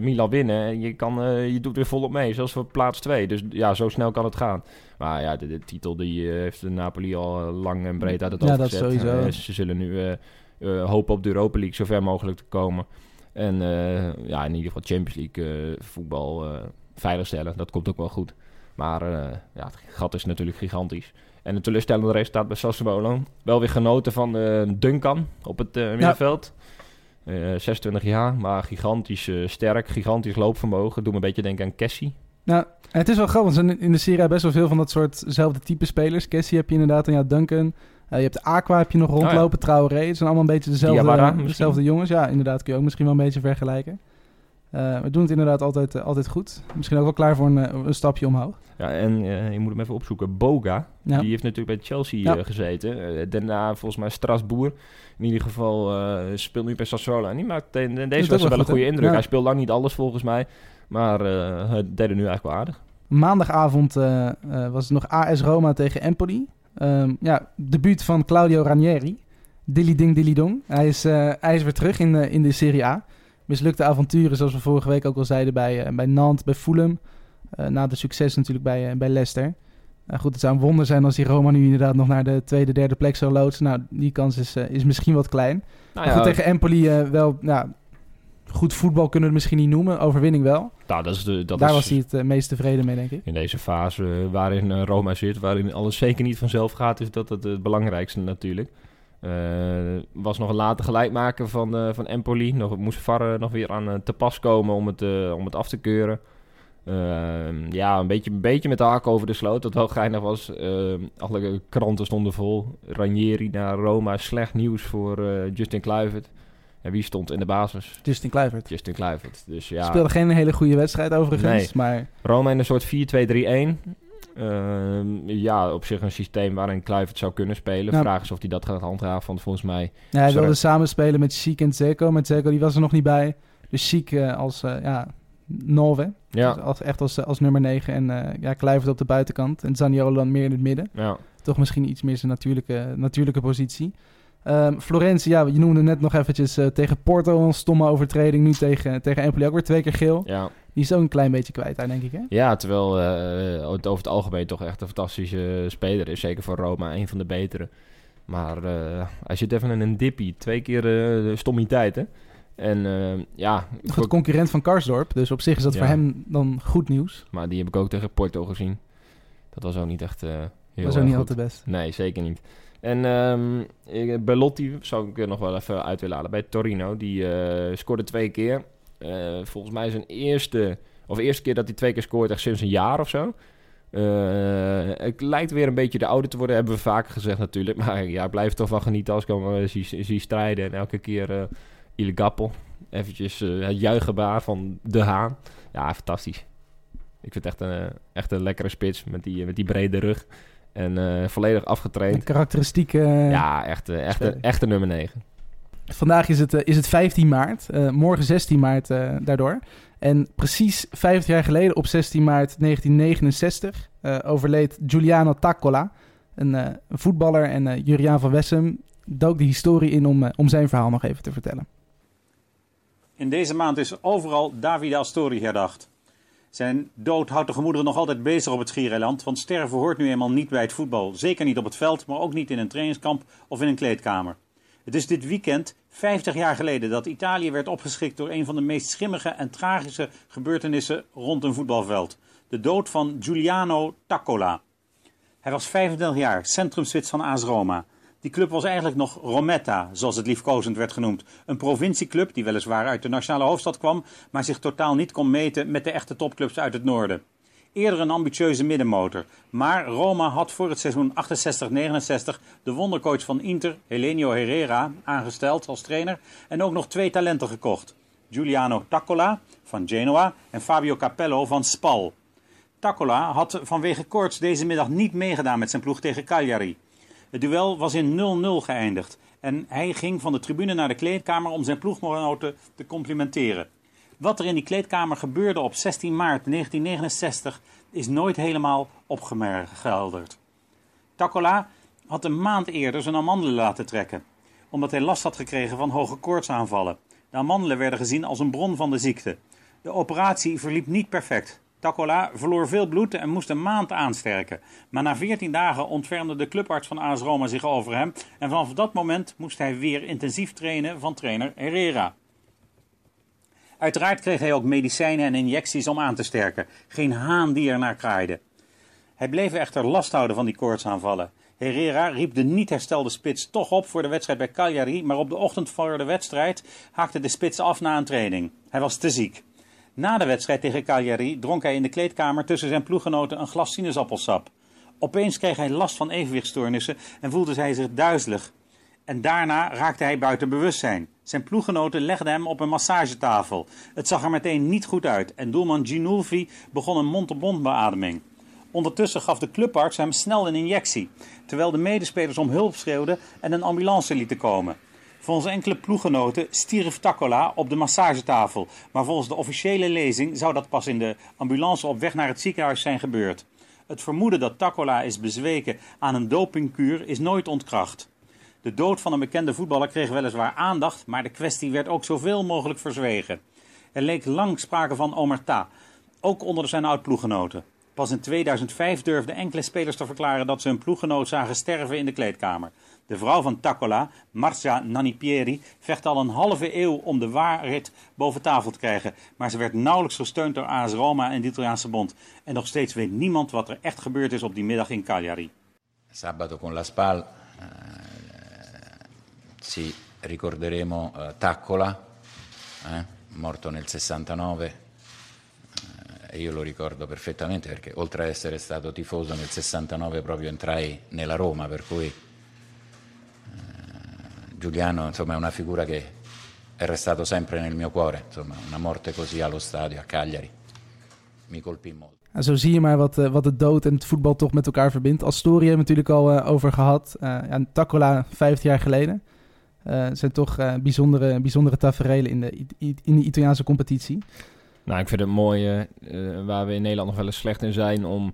Milan winnen. En je, kan, je doet weer volop mee, zelfs voor plaats 2. Dus ja, zo snel kan het gaan. Maar ja, de, de titel die eh, heeft de Napoli al eh, lang en breed uit het Ja, dat gezet. sowieso. Eh, ze zullen nu hopen op de Europa League zo ver mogelijk te komen. En ja, in ieder geval Champions League voetbal veiligstellen. Dat komt ook wel goed. Maar ja, het gat is natuurlijk gigantisch. En een teleurstellende resultaat bij Sassuolo. Wel weer genoten van Duncan op het middenveld. Eh, 26 jaar, maar gigantisch sterk, gigantisch loopvermogen. Doe me een beetje denken aan Cassie. Nou, het is wel grappig, want in de Serie best wel veel van dat soortzelfde type spelers. Cassie heb je inderdaad, en ja, Duncan. Eh, je hebt Aqua heb je nog rondlopen, Traoré. Het zijn allemaal een beetje dezelfde, misschien. dezelfde jongens. Ja, inderdaad, kun je ook misschien wel een beetje vergelijken. Eh, we doen het inderdaad altijd, eh, altijd goed. Misschien ook wel klaar voor een, eh, een stapje omhoog. Ja, en eh, je moet hem even opzoeken. Boga, Ja. die heeft natuurlijk bij Chelsea Ja. eh, gezeten. Eh, daarna volgens mij Strasbourg. In ieder geval eh, speelt nu bij Sassuolo. En die maakt in, in ook deze wel was wel een goede indruk. Hij speelt lang niet alles volgens mij. Maar eh hij deed nu eigenlijk wel aardig. Maandagavond eh, eh, was het nog AS Roma tegen Empoli. Ehm, ja, debuut van Claudio Ranieri. Dilly ding dilly dong. Hij is, hij is weer terug in, de in de Serie A. Mislukte avonturen, zoals we vorige week ook al zeiden, bij, bij Nantes, bij Fulham. Na de succes natuurlijk bij, bij Leicester. Goed, het zou een wonder zijn als die Roma nu inderdaad nog naar de tweede, derde plek zou loodsen. Nou, die kans is, is misschien wat klein. Nou Maar goed, tegen Empoli wel, nou, goed voetbal kunnen we het misschien niet noemen. Overwinning wel. nou, dat is de, dat Daar is was hij het eh, meest tevreden mee, denk ik. in deze fase eh, waarin eh, Roma zit, waarin alles zeker niet vanzelf gaat, is dat het het belangrijkste natuurlijk. Was nog een late gelijkmaker van, van Empoli. Nog, moest VAR eh, nog weer aan te pas komen om het, om het af te keuren. Eh, ja, een beetje, een beetje met de hak over de sloot. Dat wel geinig was. Eh, alle kranten stonden vol. Ranieri naar Roma. Slecht nieuws voor Justin Kluivert. En wie stond in de basis? Justin Kluivert. Justin Kluivert. Dus ja, Speelde geen hele goede wedstrijd overigens, Nee. maar Roma in een soort 4-2-3-1. Ehm, ja, op zich een systeem waarin Kluivert zou kunnen spelen. Ja. Vraag is of hij dat gaat handhaven. Want volgens mij... ja, hij wilde samenspelen met Chic en Zeko. Met Zeko die was er nog niet bij. Dus Chic eh, als eh, ja, Nove, Ja, dus als, echt als, als nummer 9. En eh ja, Kluivert op de buitenkant. En Zaniolo dan meer in het midden. ja. Toch misschien iets meer zijn natuurlijke, natuurlijke positie. Ehm Florentie, ja, je noemde net nog eventjes eh, tegen Porto een stomme overtreding. Nu tegen, tegen Empoli ook weer twee keer geel. ja. Die is ook een klein beetje kwijt daar, denk ik, hè? ja, terwijl eh, het over het algemeen toch echt een fantastische speler is. Zeker voor Roma, een van de betere. Maar eh, hij zit even in een dippie. Twee keer eh, de stommiteit, hè. En eh, ja, Goed concurrent van Karsdorp. Dus op zich is dat Ja. voor hem dan goed nieuws. maar die heb ik ook tegen Porto gezien. Dat was ook niet echt eh heel Dat is ook niet altijd best. Nee, zeker niet. En um, Belotti zou ik nog wel even uit willen halen bij Torino. Die scoorde twee keer. volgens mij zijn eerste, of eerste keer dat hij twee keer scoort echt sinds een jaar of zo. het lijkt weer een beetje de oude te worden, hebben we vaker gezegd natuurlijk. [LAUGHS] Maar ja, ik blijf toch wel genieten als ik hem zie strijden. En elke keer uh, Il Gappel. Eventjes het juichenbaar van De Haan. Ja, fantastisch. Ik vind het echt een, echt een lekkere spits met die, met die brede rug. En uh, volledig afgetraind. Een karakteristieke... ja, echt, echt, een, echt een nummer 9. Vandaag is het, is het 15 maart. Uh, morgen 16 maart daardoor. En precies 50 jaar geleden, op 16 maart 1969, overleed Giuliano Taccola. Een, een voetballer en Juriaan van Wessem dook de historie in om, om zijn verhaal nog even te vertellen. In deze maand is overal Davide Astori herdacht. Zijn dood houdt de gemoederen nog altijd bezig op het Schiereiland, want sterven hoort nu eenmaal niet bij het voetbal. Zeker niet op het veld, maar ook niet in een trainingskamp of in een kleedkamer. Het is dit weekend 50 jaar geleden dat Italië werd opgeschikt door een van de meest schimmige en tragische gebeurtenissen rond een voetbalveld. De dood van Giuliano Taccola. Hij was 35 jaar, centrumspits van AS Roma. Die club was eigenlijk nog Rometta, zoals het liefkozend werd genoemd. Een provincieclub die weliswaar uit de nationale hoofdstad kwam, maar zich totaal niet kon meten met de echte topclubs uit het noorden. Eerder een ambitieuze middenmotor. Maar Roma had voor het seizoen 68-69 de wondercoach van Inter, Helenio Herrera, aangesteld als trainer en ook nog twee talenten gekocht. Giuliano Taccola van Genoa en Fabio Capello van Spal. Taccola had vanwege koorts deze middag niet meegedaan met zijn ploeg tegen Cagliari. Het duel was in 0-0 geëindigd en hij ging van de tribune naar de kleedkamer om zijn ploeggenoten te complimenteren. Wat er in die kleedkamer gebeurde op 16 maart 1969 is nooit helemaal opgehelderd. Tacola had een maand eerder zijn amandelen laten trekken, omdat hij last had gekregen van hoge koortsaanvallen. De amandelen werden gezien als een bron van de ziekte. De operatie verliep niet perfect. Tacola verloor veel bloed en moest een maand aansterken. Maar na 14 dagen ontfermde de clubarts van AS Roma zich over hem. En vanaf dat moment moest hij weer intensief trainen van trainer Herrera. Uiteraard kreeg hij ook medicijnen en injecties om aan te sterken. Geen haan die er naar kraaide. Hij bleef echter last houden van die koortsaanvallen. Herrera riep de niet herstelde spits toch op voor de wedstrijd bij Cagliari, maar op de ochtend voor de wedstrijd haakte de spits af na een training. Hij was te ziek. Na de wedstrijd tegen Cagliari dronk hij in de kleedkamer tussen zijn ploeggenoten een glas sinaasappelsap. Opeens kreeg hij last van evenwichtstoornissen en voelde hij zich duizelig. En daarna raakte hij buiten bewustzijn. Zijn ploeggenoten legden hem op een massagetafel. Het zag er meteen niet goed uit en doelman Ginulfi begon een mond-op-mond beademing. Ondertussen gaf de clubarts hem snel een injectie, terwijl de medespelers om hulp schreeuwden en een ambulance lieten komen. Volgens enkele ploeggenoten stierf Tacola op de massagetafel, maar volgens de officiële lezing zou dat pas in de ambulance op weg naar het ziekenhuis zijn gebeurd. Het vermoeden dat Tacola is bezweken aan een dopingkuur is nooit ontkracht. De dood van een bekende voetballer kreeg weliswaar aandacht, maar de kwestie werd ook zoveel mogelijk verzwegen. Er leek lang sprake van omerta, ook onder zijn oud-ploeggenoten. Pas in 2005 durfden enkele spelers te verklaren dat ze hun ploeggenoot zagen sterven in de kleedkamer. De vrouw van Tacola, Marcia Nanipieri, vecht al een halve eeuw om de waarheid boven tafel te krijgen. Maar ze werd nauwelijks gesteund door AS Roma en de Italiaanse bond. En nog steeds weet niemand wat er echt gebeurd is op die middag in Cagliari. Sabato con la SPAL uh, ricorderemo uh, Taccola, eh, morto nel 69. Uh, e io lo ricordo perfettamente perché oltre ad essere stato tifoso nel 69 proprio entrai nella Roma, per cui Giuliano insomma, è una figura che è restato sempre nel mio cuore. Insomma, una morte così allo stadio a Cagliari mi colpì molto. En zo zie je maar wat, uh, wat de dood en het voetbal toch met elkaar verbindt. Astoria hebben we natuurlijk al uh, over gehad. Uh, ja, Tacola 50 jaar geleden. Het zijn toch bijzondere, bijzondere tafereelen in de, in de Italiaanse competitie. Nou, ik vind het mooi waar we in Nederland nog wel eens slecht in zijn om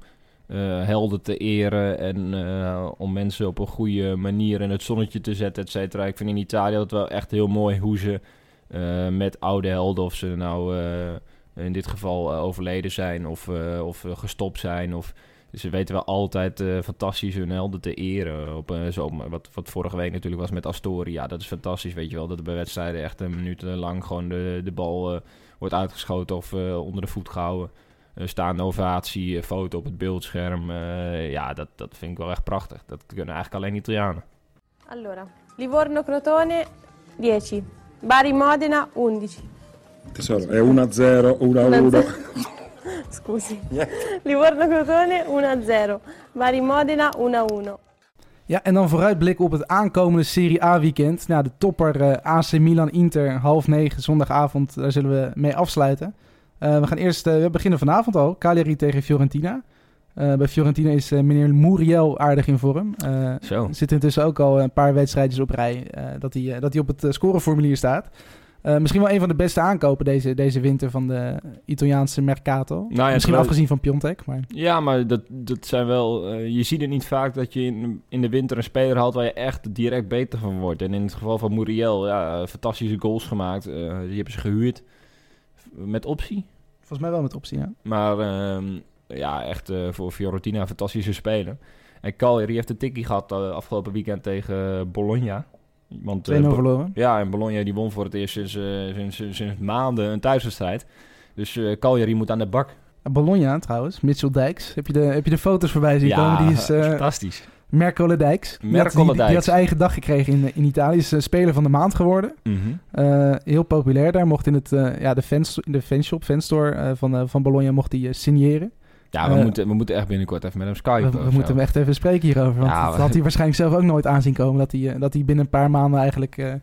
uh, helden te eren en uh, om mensen op een goede manier in het zonnetje te zetten, et cetera. Ik vind in Italië dat wel echt heel mooi hoe ze uh, met oude helden, of ze nou in dit geval overleden zijn of, of gestopt zijn, of ze weten wel altijd fantastisch hun helden te eren. Op, zo, wat, wat vorige week natuurlijk was met Astoria. Dat is fantastisch, weet je wel. Dat er bij wedstrijden echt een minuut lang gewoon de, de bal wordt uitgeschoten of onder de voet gehouden staande ovatie, foto op het beeldscherm. Uh, ja, dat, dat vind ik wel echt prachtig. Dat kunnen eigenlijk alleen Italianen. Allora, Livorno-Crotone 10, Bari-Modena 11. Tesoro, è 1-0, 1-1. [LAUGHS] Scusi. Livorno-Crotone 1-0, Bari-Modena 1-1. Ja, en dan vooruitblik op het aankomende Serie A weekend. Nou, de topper eh, AC Milan-Inter, half negen zondagavond, daar zullen we mee afsluiten. Eh, we gaan eerst, eh, we beginnen vanavond al, Cagliari tegen Fiorentina. Eh, bij Fiorentina is meneer Muriel aardig in vorm. Zo. zit intussen ook al een paar wedstrijdjes op rij dat, hij, dat hij op het scoreformulier staat. Misschien wel een van de beste aankopen deze, deze winter van de Italiaanse Mercato. ja, misschien afgezien van Piontek, maar... Ja, maar dat, dat zijn wel. je ziet het niet vaak dat je in, in de winter een speler haalt waar je echt direct beter van wordt. En in het geval van Muriel, ja, fantastische goals gemaakt. eh, die hebben ze gehuurd met optie. Volgens mij wel met optie, ja. Maar ehm, ja, echt eh, voor Fiorentina een fantastische speler. En Cagliari heeft een tikkie gehad eh, afgelopen weekend tegen Bologna. Want, eh, 2-0 Bo- verloren. Ja, en Bologna die won voor het eerst sinds, eh, sinds, sinds, sinds maanden een thuiswedstrijd. Dus eh Cagliari moet aan de bak. Bologna trouwens, Mitchell Dijks. Heb je de, heb je de foto's voorbij zien Ja, komen? Die is, eh, fantastisch. Mercole Dijks. Die had- Mercole die, die, Dijks. had zijn eigen dag gekregen in, in Italië. Is eh, speler van de maand geworden. Mhm. Eh, heel populair daar. Mocht in, het, eh, ja, de, fans, in de fanshop, fanstore van, van Bologna mocht hij signeren. Ja, we, moeten, we moeten echt binnenkort even met hem skypen. we moeten hem echt even spreken hierover. Want Ja, dat had hij waarschijnlijk zelf ook nooit aanzien komen. Dat hij, dat hij binnen een paar maanden eigenlijk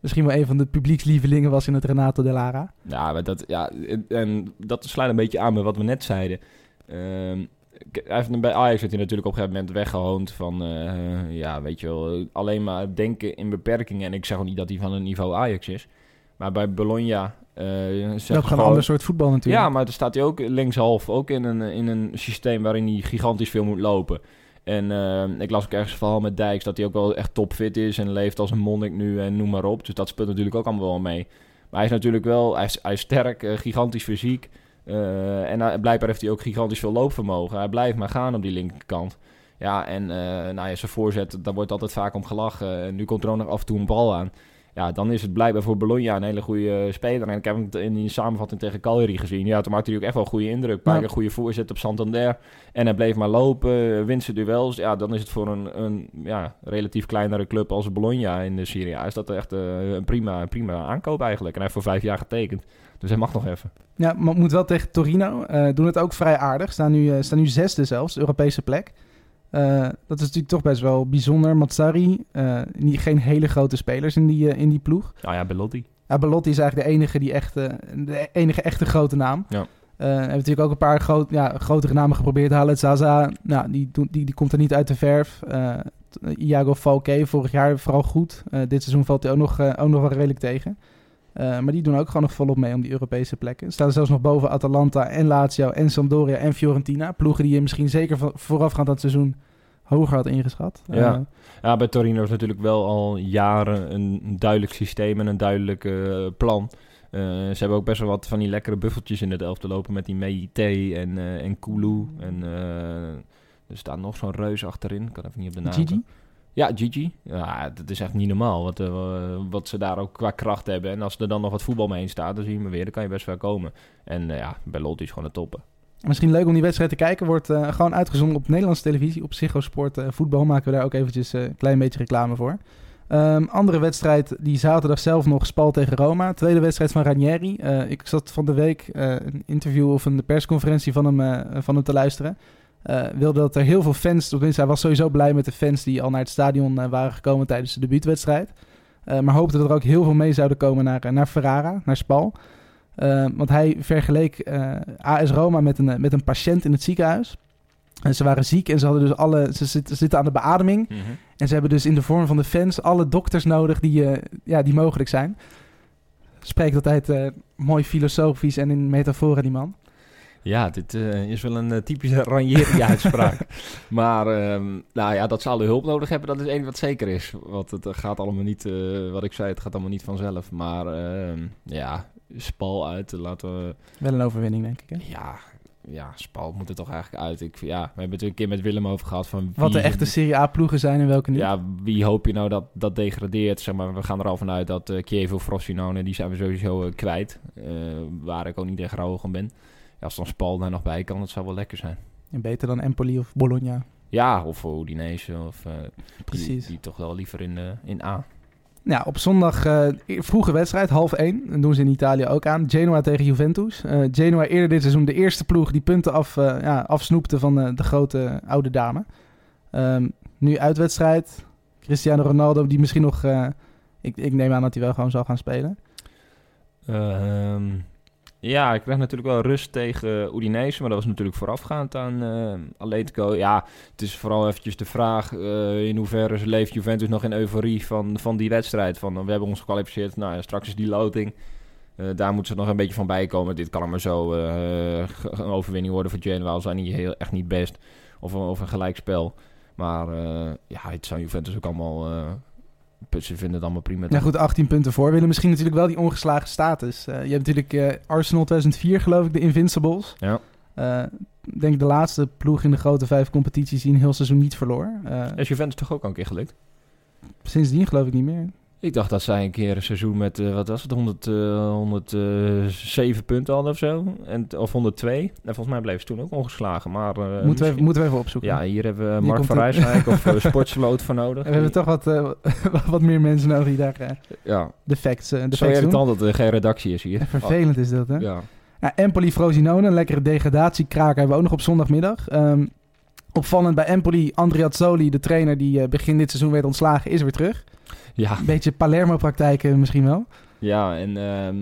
misschien wel een van de publiekslievelingen was in het Renato de Lara. Ja, maar dat, ja, en- dat sluit een beetje aan met wat we net zeiden. Ehm, hij heeft, bij Ajax werd hij natuurlijk op een gegeven moment weggehoond van... eh, ja, weet je wel, alleen maar denken in beperkingen. En ik zeg ook niet dat hij van een niveau Ajax is. Maar bij Bologna... eh Dat gewoon een ander soort voetbal natuurlijk. Ja, maar dan staat hij ook linkshalf. Ook in een, in een systeem waarin hij gigantisch veel moet lopen. En eh, ik las ook ergens een verhaal met Dijks... dat hij ook wel echt topfit is en leeft als een monnik nu en noem maar op. Dus dat speelt natuurlijk ook allemaal wel mee. Maar hij is natuurlijk wel, hij is, hij is sterk, eh, gigantisch fysiek. Eh, en hij- blijkbaar heeft hij ook gigantisch veel loopvermogen. Hij blijft maar gaan op die linkerkant. Ja, en eh nou ja, zijn voorzet, daar wordt altijd vaak om gelachen. En nu komt er ook nog af en toe een bal aan. Ja, dan is het blijkbaar voor Bologna een hele goede speler. En ik heb hem in die samenvatting tegen Cagliari gezien. Ja, toen maakte hij ook echt wel een goede indruk. Een paar Ja. keer goede voorzet op Santander. En hij bleef maar lopen, wint zijn duels. Ja, dan is het voor een, een ja, relatief kleinere club als Bologna in de Serie A... is dat echt eh, een prima, prima aankoop eigenlijk. En hij heeft voor vijf jaar getekend. Dus hij mag nog even. Ja, maar moet wel tegen Torino. eh, doen het ook vrij aardig. Staan nu, eh, staan nu zesde zelfs, Europese plek. Eh, dat is natuurlijk toch best wel bijzonder. Mazzari, eh, niet, geen hele grote spelers in die, in die ploeg. Nou ja, Belotti. Ja, Belotti is eigenlijk de enige, die echte, de enige echte grote naam. Ja. Hebben natuurlijk ook een paar groot, ja, grotere namen geprobeerd te halen. Zaza, nou, die, die, die komt er niet uit de verf. Iago Falque, vorig jaar vooral goed. Dit seizoen valt hij ook nog, ook nog wel redelijk tegen. Eh, maar die doen ook gewoon nog volop mee om die Europese plekken. Staan zelfs nog boven Atalanta en Lazio en Sampdoria en Fiorentina. Ploegen die je misschien zeker voorafgaand aan het seizoen hoger had ingeschat. Ja. Eh, ja, bij Torino is natuurlijk wel al jaren een, duidelijk systeem en een duidelijk eh, plan. Ze hebben ook best wel wat van die lekkere buffeltjes in het elftal lopen met die Meite en, en Kulu. En er staat nog zo'n reus achterin. Ik kan even niet op de naam. Gigi? Ja, Gigi. Ja, dat is echt niet normaal wat, eh, wat ze daar ook qua kracht hebben. En als er dan nog wat voetbal mee staat, dan zie je me weer. Dan kan je best wel komen. En eh, ja, Belotti is gewoon een toppen. Misschien leuk om die wedstrijd te kijken. Wordt eh, gewoon uitgezonden op Nederlandse televisie. Op Ziggo Sport eh, Voetbal maken we daar ook eventjes een klein beetje reclame voor. Ehm, andere wedstrijd, die zaterdag zelf nog, Spal tegen Roma. Tweede wedstrijd van Ranieri. Ik zat van de week een interview of een persconferentie van hem, van hem te luisteren. Eh, wilde dat er heel veel fans, tenminste hij was sowieso blij met de fans die al naar het stadion eh, waren gekomen tijdens de debuutwedstrijd. Eh, maar hoopte dat er ook heel veel mee zouden komen naar, naar Ferrara, naar Spal. Want hij vergeleek AS Roma met een, met een patiënt in het ziekenhuis. En ze waren ziek en ze, hadden dus alle, ze zitten, zitten aan de beademing. En ze hebben dus in de vorm van de fans alle dokters nodig die, ja, die mogelijk zijn. Spreekt altijd eh, mooi filosofisch en in metaforen, die man. Ja, dit eh, is wel een eh, typische Ranieri-uitspraak. [LAUGHS] maar ehm, nou ja, dat ze alle hulp nodig hebben, dat is één wat zeker is. Want het eh, gaat allemaal niet, wat ik zei, het gaat allemaal niet vanzelf. Maar ehm, ja, Spal uit, laten we... Wel een overwinning, denk ik. Hè? Ja, ja, Spal moet er toch eigenlijk uit. Ik, ja, we hebben het een keer met Willem over gehad van... Wat de echte Serie A-ploegen zijn en welke niet. Ja, wie hoop je nou dat dat degradeert? Zeg maar, we gaan er al vanuit dat eh Chievo, Frosinone, die zijn we sowieso kwijt. Waar ik ook niet echt rouwig om ben. Als dan Spal daar nog bij kan, dat zou wel lekker zijn. En beter dan Empoli of Bologna. Ja, of Udinese. Of, eh, Precies. Die, die toch wel liever in, eh, in A. Ja, op zondag eh, vroege wedstrijd, half één. Dat doen ze in Italië ook aan. Genoa tegen Juventus. Eh, Genoa eerder dit seizoen de eerste ploeg die punten af, ja, afsnoepte van de grote oude dame. Ehm, nu uitwedstrijd. Cristiano Ronaldo, die misschien nog... ik, ik neem aan dat hij wel gewoon zal gaan spelen. Ehm, ja, ik kreeg natuurlijk wel rust tegen Udinese, maar dat was natuurlijk voorafgaand aan eh, Atletico. Ja, het is vooral eventjes de vraag eh, in hoeverre leeft Juventus nog in euforie van, van die wedstrijd. Van, we hebben ons gekwalificeerd, nou ja, straks is die loting. Eh, daar moeten ze nog een beetje van bijkomen. Dit kan maar zo een overwinning worden voor Genoa, al zijn die heel, echt niet best. Of, of een gelijkspel. Maar ja, het zou Juventus ook allemaal... ze vinden het allemaal prima. Ja goed, 18 punten voor. Willen misschien natuurlijk wel die ongeslagen status. Eh, je hebt natuurlijk eh, Arsenal 2004 geloof ik, de Invincibles. Ja. Eh, Ik denk de laatste ploeg in de grote vijf competities die een heel seizoen niet verloor. Is Juventus toch ook al een keer gelukt? sindsdien geloof ik niet meer. Ik dacht dat zij een keer een seizoen met, eh, wat was het, 100, eh 107 punten hadden of zo. En, of 102. En volgens mij bleef ze toen ook ongeslagen. Maar, eh, Moeten we, even, moeten we even opzoeken. Ja, hier hebben we Mark van. Rijswijk of [LAUGHS] Sportsloot voor nodig. We hebben toch wat, eh, [LAUGHS] wat meer mensen nodig die daar eh, Ja. de facts, eh, de Zo facts doen. irritant dat er geen redactie is hier. Vervelend is dat, hè? Ja. Ja, Empoli Frosinone, een lekkere degradatiekraker hebben we ook nog op zondagmiddag. Ehm, opvallend bij Empoli, Andriazzoli, de trainer die eh, begin dit seizoen werd ontslagen, is weer terug. Ja. Een beetje Palermo-praktijken misschien wel. Ja, en ehm,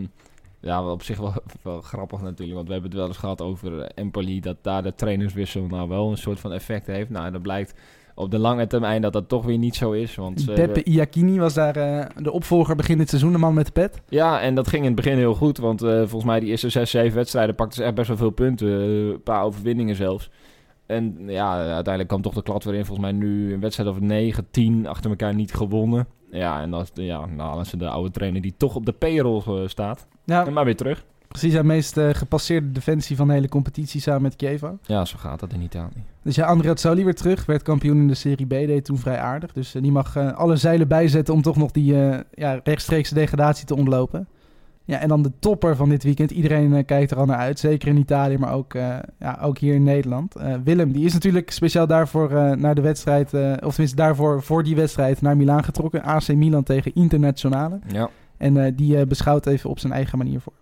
ja, op zich wel, wel grappig natuurlijk. Want we hebben het wel eens gehad over eh, Empoli. Dat daar de trainerswissel nou wel een soort van effect heeft. Nou, dat blijkt op de lange termijn dat dat toch weer niet zo is. Want ze Beppe hebben- Iacchini was daar eh, de opvolger begin dit seizoen, de man met de pet. Ja, en dat ging in het begin heel goed. Want eh, volgens mij die eerste zes, zeven wedstrijden pakten ze echt best wel veel punten. eh, Een paar overwinningen zelfs. En ja, uiteindelijk kwam toch de klad weer in. Volgens mij nu een wedstrijd of 9, 10 achter elkaar niet gewonnen. Ja, en de- ja, nou, dan is de oude trainer die toch op de payroll eh, staat. Ja. En maar weer terug. Precies, zijn meest eh, gepasseerde defensie van de hele competitie samen met Chievo. Ja, zo gaat dat in Italië. Dus ja, Andriazzoli weer terug, werd kampioen in de Serie B, deed toen vrij aardig. Dus eh, die mag alle zeilen bijzetten om toch nog die ja, rechtstreekse degradatie te ontlopen. Ja, en dan de topper van dit weekend. Iedereen eh, kijkt er al naar uit, zeker in Italië, maar ook, eh, ja, ook hier in Nederland. Eh, Willem, die is natuurlijk speciaal daarvoor eh, naar de wedstrijd, eh, of tenminste daarvoor voor die wedstrijd naar Milaan getrokken. AC Milan tegen Internationale. Ja. En eh, die beschouwt even op zijn eigen manier voor.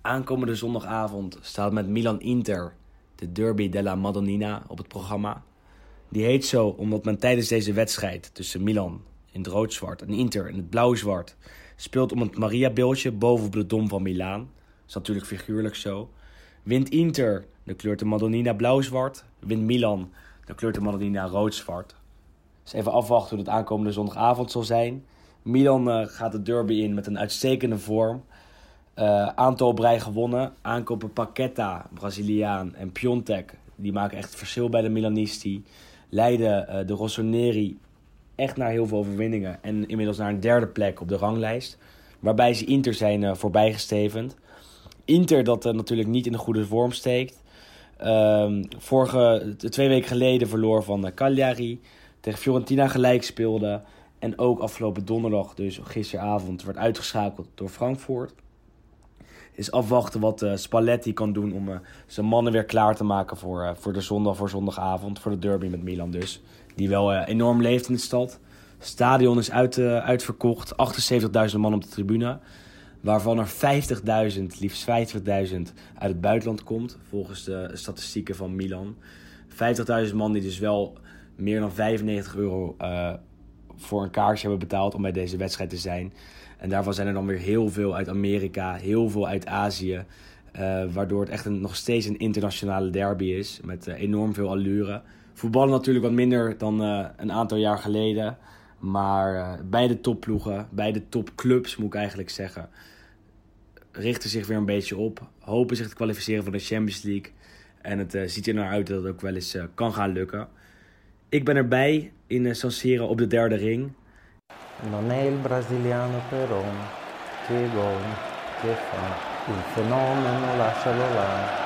Aankomende zondagavond staat met Milan Inter de Derby della Madonnina op het programma. Die heet zo omdat men tijdens deze wedstrijd tussen Milan in het rood-zwart en Inter in het blauw-zwart speelt om het Maria-beeldje boven op de Dom van Milaan. Dat is natuurlijk figuurlijk zo. Wint Inter, dan kleurt de Madonnina blauw-zwart. Wint Milan, dan kleurt de Madonnina rood-zwart. Dus even afwachten hoe het aankomende zondagavond zal zijn. Milan eh, gaat de derby in met een uitstekende vorm. Eh, aantal rij gewonnen. Aankopen Paqueta, Braziliaan, en Piontek. Die maken echt verschil bij de Milanisti. Leiden eh, de Rossoneri echt naar heel veel overwinningen. En inmiddels naar een derde plek op de ranglijst. Waarbij ze Inter zijn eh, voorbijgestevend. Inter dat eh, natuurlijk niet in de goede vorm steekt. Ehm, vorige, twee weken geleden verloor van eh, Cagliari. Tegen Fiorentina gelijk speelde. En ook afgelopen donderdag, dus gisteravond, werd uitgeschakeld door Frankfurt is afwachten wat Spalletti kan doen om zijn mannen weer klaar te maken voor, voor de zondag, voor zondagavond, voor de derby met Milan dus. Die wel eh, enorm leeft in de stad. Stadion is uit, eh, uitverkocht, 78.000 man op de tribune. Waarvan er 50.000, liefst 50.000 uit het buitenland komt, volgens de statistieken van Milan. 50.000 man die dus wel meer dan 95 euro eh, voor een kaartje hebben betaald om bij deze wedstrijd te zijn. En daarvan zijn er dan weer heel veel uit Amerika, heel veel uit Azië. waardoor het echt nog steeds een internationale derby is. Met enorm veel allure. Voetballen natuurlijk wat minder dan eh, een aantal jaar geleden. Maar eh, beide topploegen, beide topclubs moet ik eigenlijk zeggen. Richten zich weer een beetje op. Hopen zich te kwalificeren voor de Champions League. En het eh, ziet er naar uit dat het ook wel eens kan gaan lukken. Ik ben erbij in San Siro op de derde ring. Non è il brasiliano però che gol che fa il fenomeno lascialo là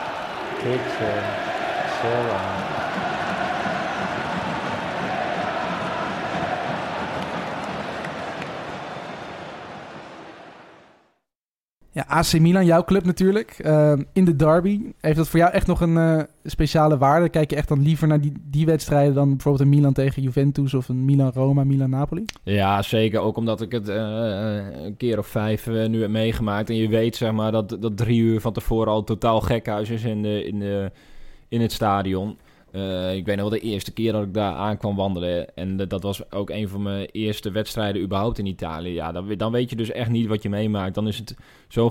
Ja, AC Milan, jouw club natuurlijk. Ehm, in de derby. Heeft dat voor jou echt nog een eh, speciale waarde? Kijk je echt dan liever naar die, die wedstrijden dan bijvoorbeeld een Milan tegen Juventus of een Milan-Roma, Milan-Napoli? Ja, zeker. Ook omdat ik het eh, een keer of vijf eh, nu heb meegemaakt. En je weet zeg maar dat, dat drie uur van tevoren al totaal gekhuis is in, de, in, de, in het stadion. Eh, ik nog wel de eerste keer dat ik daar aan kwam wandelen. En dat was ook een van mijn eerste wedstrijden überhaupt in Italië. Ja, dan, dan weet je dus echt niet wat je meemaakt. Dan is het zo...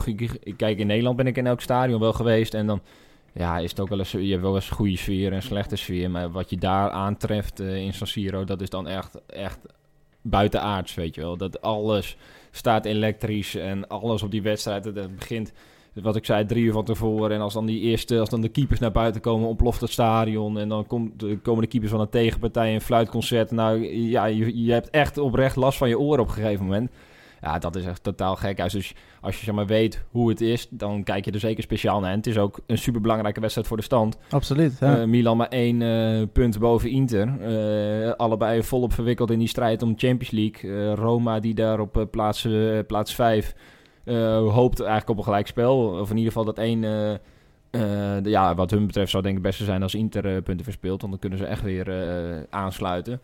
Kijk, in Nederland ben ik in elk stadion wel geweest. En dan ja, is het ook wel eens... Je hebt wel eens goede sfeer en slechte sfeer. Maar wat je daar aantreft eh, in San Siro, dat is dan echt, echt buitenaards, weet je wel. Dat alles staat elektrisch en alles op die wedstrijd. Begint, wat ik zei, drie uur van tevoren. En als dan die eerste, als dan de keepers naar buiten komen, ontploft het stadion. En dan komt, de- komen de keepers van een tegenpartij een fluitconcert. Nou ja, je, je hebt echt oprecht last van je oren op een gegeven moment. Ja, dat is echt totaal gek. Dus als je zeg maar weet hoe het is, dan kijk je er zeker speciaal naar. En het is ook een superbelangrijke wedstrijd voor de stand. Absoluut, ja. Eh, Milan maar één eh, punt boven Inter. Eh, allebei volop verwikkeld in die strijd om de Champions League. Roma die daar op plaats, plaats vijf hoopt eigenlijk op een gelijkspel. Of in ieder geval dat één... eh, eh, de- ja, wat hun betreft zou denk ik het beste zijn als Inter eh, punten verspeelt. Want dan kunnen ze echt weer eh, aansluiten.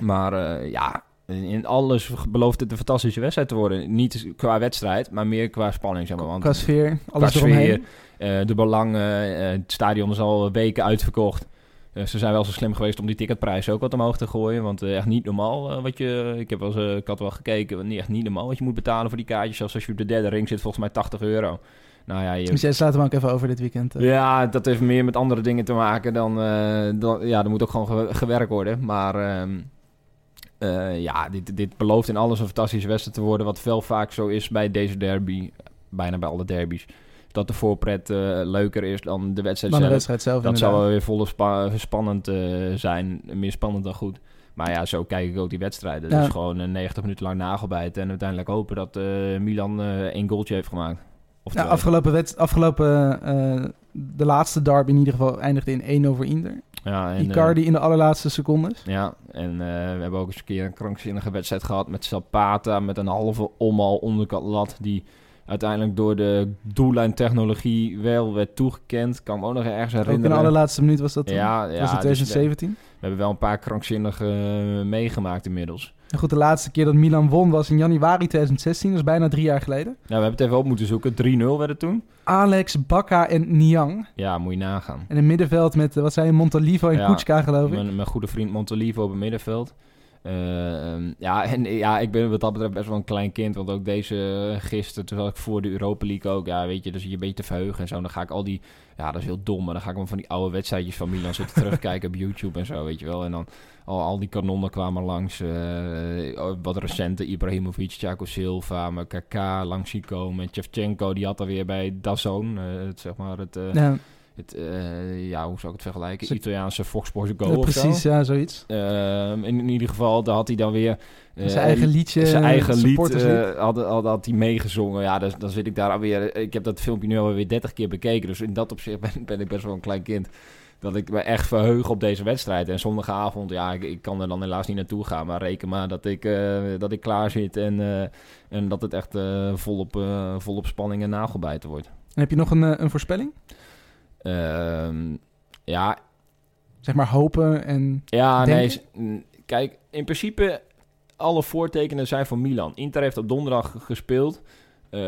Maar eh, ja, in alles belooft het een fantastische wedstrijd te worden. Niet qua wedstrijd, maar meer qua spanning. Zeg maar. Want Qua sfeer, alles qua eromheen. eh, de belangen, eh, het stadion is al weken uitverkocht. Eh, ze zijn wel zo slim geweest om die ticketprijs ook wat omhoog te gooien. Want eh, echt niet normaal eh, wat je... Ik, heb wel eens, ik had wel gekeken, niet, echt niet normaal wat je moet betalen voor die kaartjes. Zelfs als je op de derde ring zit, volgens mij 80 euro. Nou ja, je, Dus jij slaat hem ook even over dit weekend. ja, dat heeft meer met andere dingen te maken dan... dan ja, er moet ook gewoon ge- gewerkt worden. Maar ehm, eh, ja, dit, dit belooft in alles een fantastische wedstrijd te worden. Wat wel vaak zo is bij deze derby. Bijna bij alle derbies. Dat de voorpret eh, leuker is dan de wedstrijd Dan de zelf. wedstrijd zelf, Dat zou wel weer volle spa- spannend eh, zijn. Meer spannend dan goed. Maar ja, zo kijk ik ook die wedstrijden. Ja. Dus gewoon een 90 minuten lang nagelbijten. En uiteindelijk hopen dat eh, Milan eh één goaltje heeft gemaakt. Of Ja, afgelopen, wet, afgelopen eh, de laatste derby in ieder geval eindigde in 1 over Inter. Ja, en, Icardi eh, in de allerlaatste secondes. Ja, en eh, we hebben ook eens een keer een krankzinnige wedstrijd gehad met Zapata. Met een halve omhaal onderkant lat. Die uiteindelijk door de doellijntechnologie wel werd toegekend. Kan me ook nog ergens Ook in herinneren. de allerlaatste minuut was dat toen? Ja, Was ja het dus we- 2017? we, hebben wel een paar krankzinnige eh, meegemaakt inmiddels. En goed, de laatste keer dat Milan won was in januari 2016. Dat is bijna drie jaar geleden. Nou, we hebben het even op moeten zoeken. 3-0 werd het toen. Alex, Bakka en Niang. Ja, moet je nagaan. En een middenveld met, eh, wat zei je, Montalivo en Ja, Kuchka geloof ik. Mijn, mijn goede vriend Montolivo op het middenveld. Eh, ehm, ja, [LAUGHS] en ja, ik ben wat dat betreft best wel een klein kind. Want ook deze eh, gisteren, terwijl ik voor de Europa League ook, ja, weet je, dus je een beetje te verheugen en zo. Dan ga ik al die, ja, dat is heel dom, maar dan ga ik me van die oude wedstrijdjes van Milan zitten [LAUGHS] terugkijken op YouTube en zo, weet je wel. En dan al, al die kanonnen kwamen langs. eh, wat recente, Ibrahimovic, Thiago Silva, KK langs zien komen. Shevchenko, die had er weer bij Dazon, het, zeg maar, het... Ja. Het, eh, ja, hoe zou ik het vergelijken? Ze- Italiaanse Fox Sports Go Ja, of zo. precies, ja, zoiets. Ehm, in, in ieder geval, daar had hij dan weer... eh, Zijn eigen liedje, Zijn eigen lied eh, had, had, had hij meegezongen. Ja, dus, dan zit ik daar alweer... Ik heb dat filmpje nu alweer 30 keer bekeken. Dus in dat opzicht [LAUGHS] ben, ben ik best wel een klein kind. Dat ik me echt verheug op deze wedstrijd. En zondagavond, ja, ik, ik kan er dan helaas niet naartoe gaan. Maar reken maar dat ik, eh, dat ik klaar zit. En, eh, en dat het echt eh, volop, eh, volop spanning en nagelbijten wordt. En heb je nog een, eh, een voorspelling? Ehm, ja, Zeg maar hopen en Ja, denken? nee. Kijk, in principe, alle voortekenen zijn voor Milan. Inter heeft op donderdag gespeeld. Eh,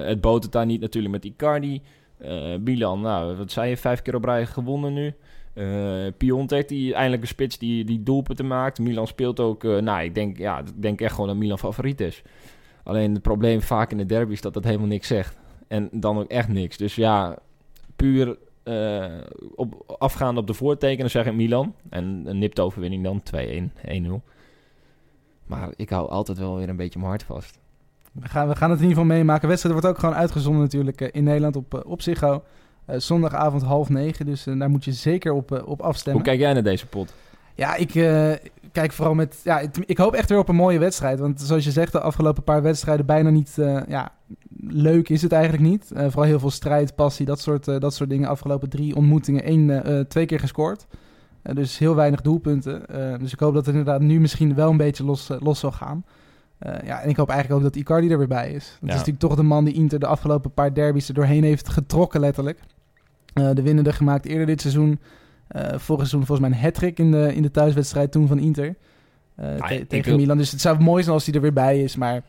het boot het daar niet natuurlijk met Icardi. Eh Milan, nou, wat zei je, vijf keer op rij gewonnen nu. Eh Piontek, die eindelijk een spits die, die doelpunten maakt. Milan speelt ook, nou, ik denk, ja, ik denk echt gewoon dat Milan favoriet is. Alleen het probleem vaak in de derby is dat dat helemaal niks zegt. En dan ook echt niks. Dus ja, puur eh, op, afgaande op de voortekenen zeg ik Milan. En een nipte overwinning dan, 2-1, 1-0. Maar ik hou altijd wel weer een beetje mijn hart vast. We gaan, we gaan het in ieder geval meemaken. Wedstrijd wordt ook gewoon uitgezonden natuurlijk eh, in Nederland op, eh, op Ziggo. Zondagavond half negen, dus daar moet je zeker op, op afstemmen. Hoe kijk jij naar deze pot? Ja, ik eh, kijk vooral met... Ja, ik, hoop echt weer op een mooie wedstrijd. Want zoals je zegt, de afgelopen paar wedstrijden bijna niet... eh, ja, leuk is het eigenlijk niet. Eh, vooral heel veel strijd, passie, dat soort, dat soort dingen. Afgelopen drie ontmoetingen, één, twee keer gescoord. Dus heel weinig doelpunten. Dus ik hoop dat het inderdaad nu misschien wel een beetje los, los zal gaan. Ja, en ik hoop eigenlijk ook dat Icardi er weer bij is. Dat Ja. is natuurlijk toch de man die Inter de afgelopen paar derbies er doorheen heeft getrokken, letterlijk. De winnende gemaakt eerder dit seizoen. Eh vorig seizoen volgens mij een hat-trick in de, in de thuiswedstrijd toen van Inter. Eh, te- ik tegen wil- Milan. Dus het zou mooi zijn als hij er weer bij is. Maar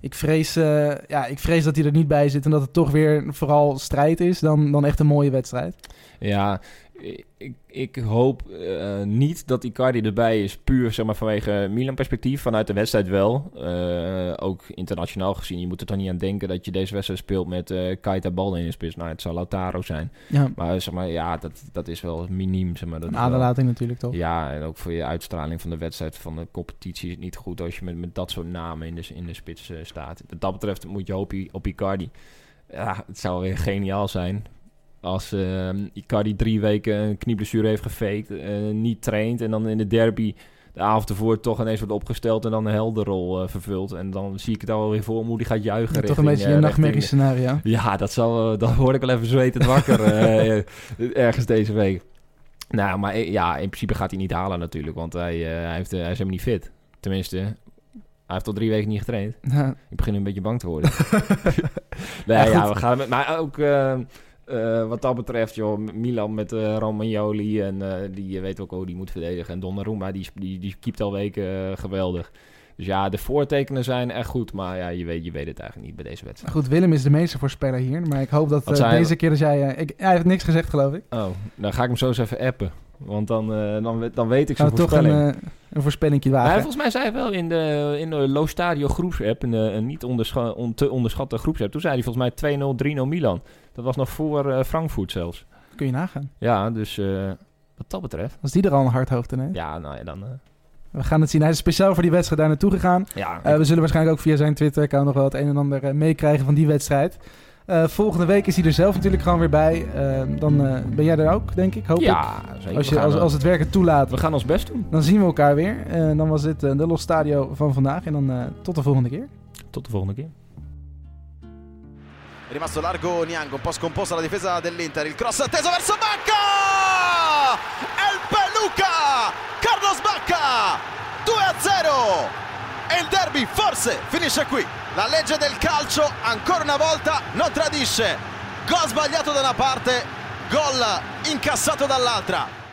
ik vrees, eh, ja, ik vrees dat hij er niet bij zit. En dat het toch weer vooral strijd is dan, dan echt een mooie wedstrijd. Ja, ik, ik hoop eh, niet dat Icardi erbij is, puur zeg maar, vanwege Milan-perspectief. Vanuit de wedstrijd wel. Eh, ook internationaal gezien. Je moet er toch niet aan denken dat je deze wedstrijd speelt met eh Keita Balde in de spits. Nou, het zou Lautaro zijn. Ja. Maar zeg maar, ja, dat, dat is wel miniem. Zeg maar, dat aderlating natuurlijk toch? Ja, en ook voor je uitstraling van de wedstrijd, van de competitie is het niet goed als je met, met dat soort namen in de, in de spits staat. Wat dat betreft moet je hopen op, op Icardi. Ja, het zou weer geniaal zijn als eh, Icardi drie weken een knieblessure heeft gefaked, eh, niet traint en dan in de derby de avond ervoor toch ineens wordt opgesteld en dan een helderrol eh, vervult. En dan zie ik het alweer voor me hoe die gaat juichen. Ja, toch een beetje eh, je richting- nachtmerriescenario. Ja, dat zal, dan word ik wel even zwetend wakker [LAUGHS] ergens deze week. Nou, maar ja, in principe gaat hij niet halen natuurlijk, want hij, hij, heeft, hij is helemaal niet fit. Tenminste, hij heeft al drie weken niet getraind. Ja. Ik begin een beetje bang te worden. [LAUGHS] nee, Ja, we gaan met, maar ook eh, wat dat betreft, joh, Milan met eh Romagnoli en eh, die weet ook hoe die moet verdedigen. En Donnarumma, die, die, die keept al weken geweldig. Dus ja, de voortekenen zijn echt goed, maar ja, je weet, je weet het eigenlijk niet bij deze wedstrijd. Goed, Willem is de meeste voorspeller hier. Maar ik hoop dat deze keer dat jij... ik, hij heeft niks gezegd, geloof ik. Oh, dan ga ik hem zo eens even appen. Want dan, dan, dan weet ik zijn we toch een, voorspelling. een voorspellingje Maar wagen. volgens mij zei hij wel in de, in de Low Stadio groepsapp, een, een niet onderscha on, te onderschatte groepsapp, toen zei hij volgens mij 2-0, 3-0 Milan. Dat was nog voor eh, Frankfurt zelfs. Kun je nagaan. Ja, dus eh, wat dat betreft. Als die er al een hard hoofd in heeft. Ja, nou ja, dan... eh, We gaan het zien. Hij is speciaal voor die wedstrijd daar naartoe gegaan. Ja, we zullen waarschijnlijk ook via zijn Twitter-account nog wel het een en ander meekrijgen van die wedstrijd. Volgende week is hij er zelf natuurlijk gewoon weer bij. Eh, dan ben jij er ook, denk ik, hoop Ja, ik. zeker. Als, je, als, als het werk het toelaat. We gaan ons best doen. Dan zien we elkaar weer. Dan was dit de Los Stadio van vandaag. En dan tot de volgende keer. Tot de volgende keer. È rimasto largo Niango, un po' scomposta la difesa dell'Inter. Il cross atteso verso Bacca! El Peluca! Carlos Bacca! 2 a 0! E il derby forse finisce qui. La legge del calcio ancora una volta non tradisce. Gol sbagliato da una parte, gol incassato dall'altra.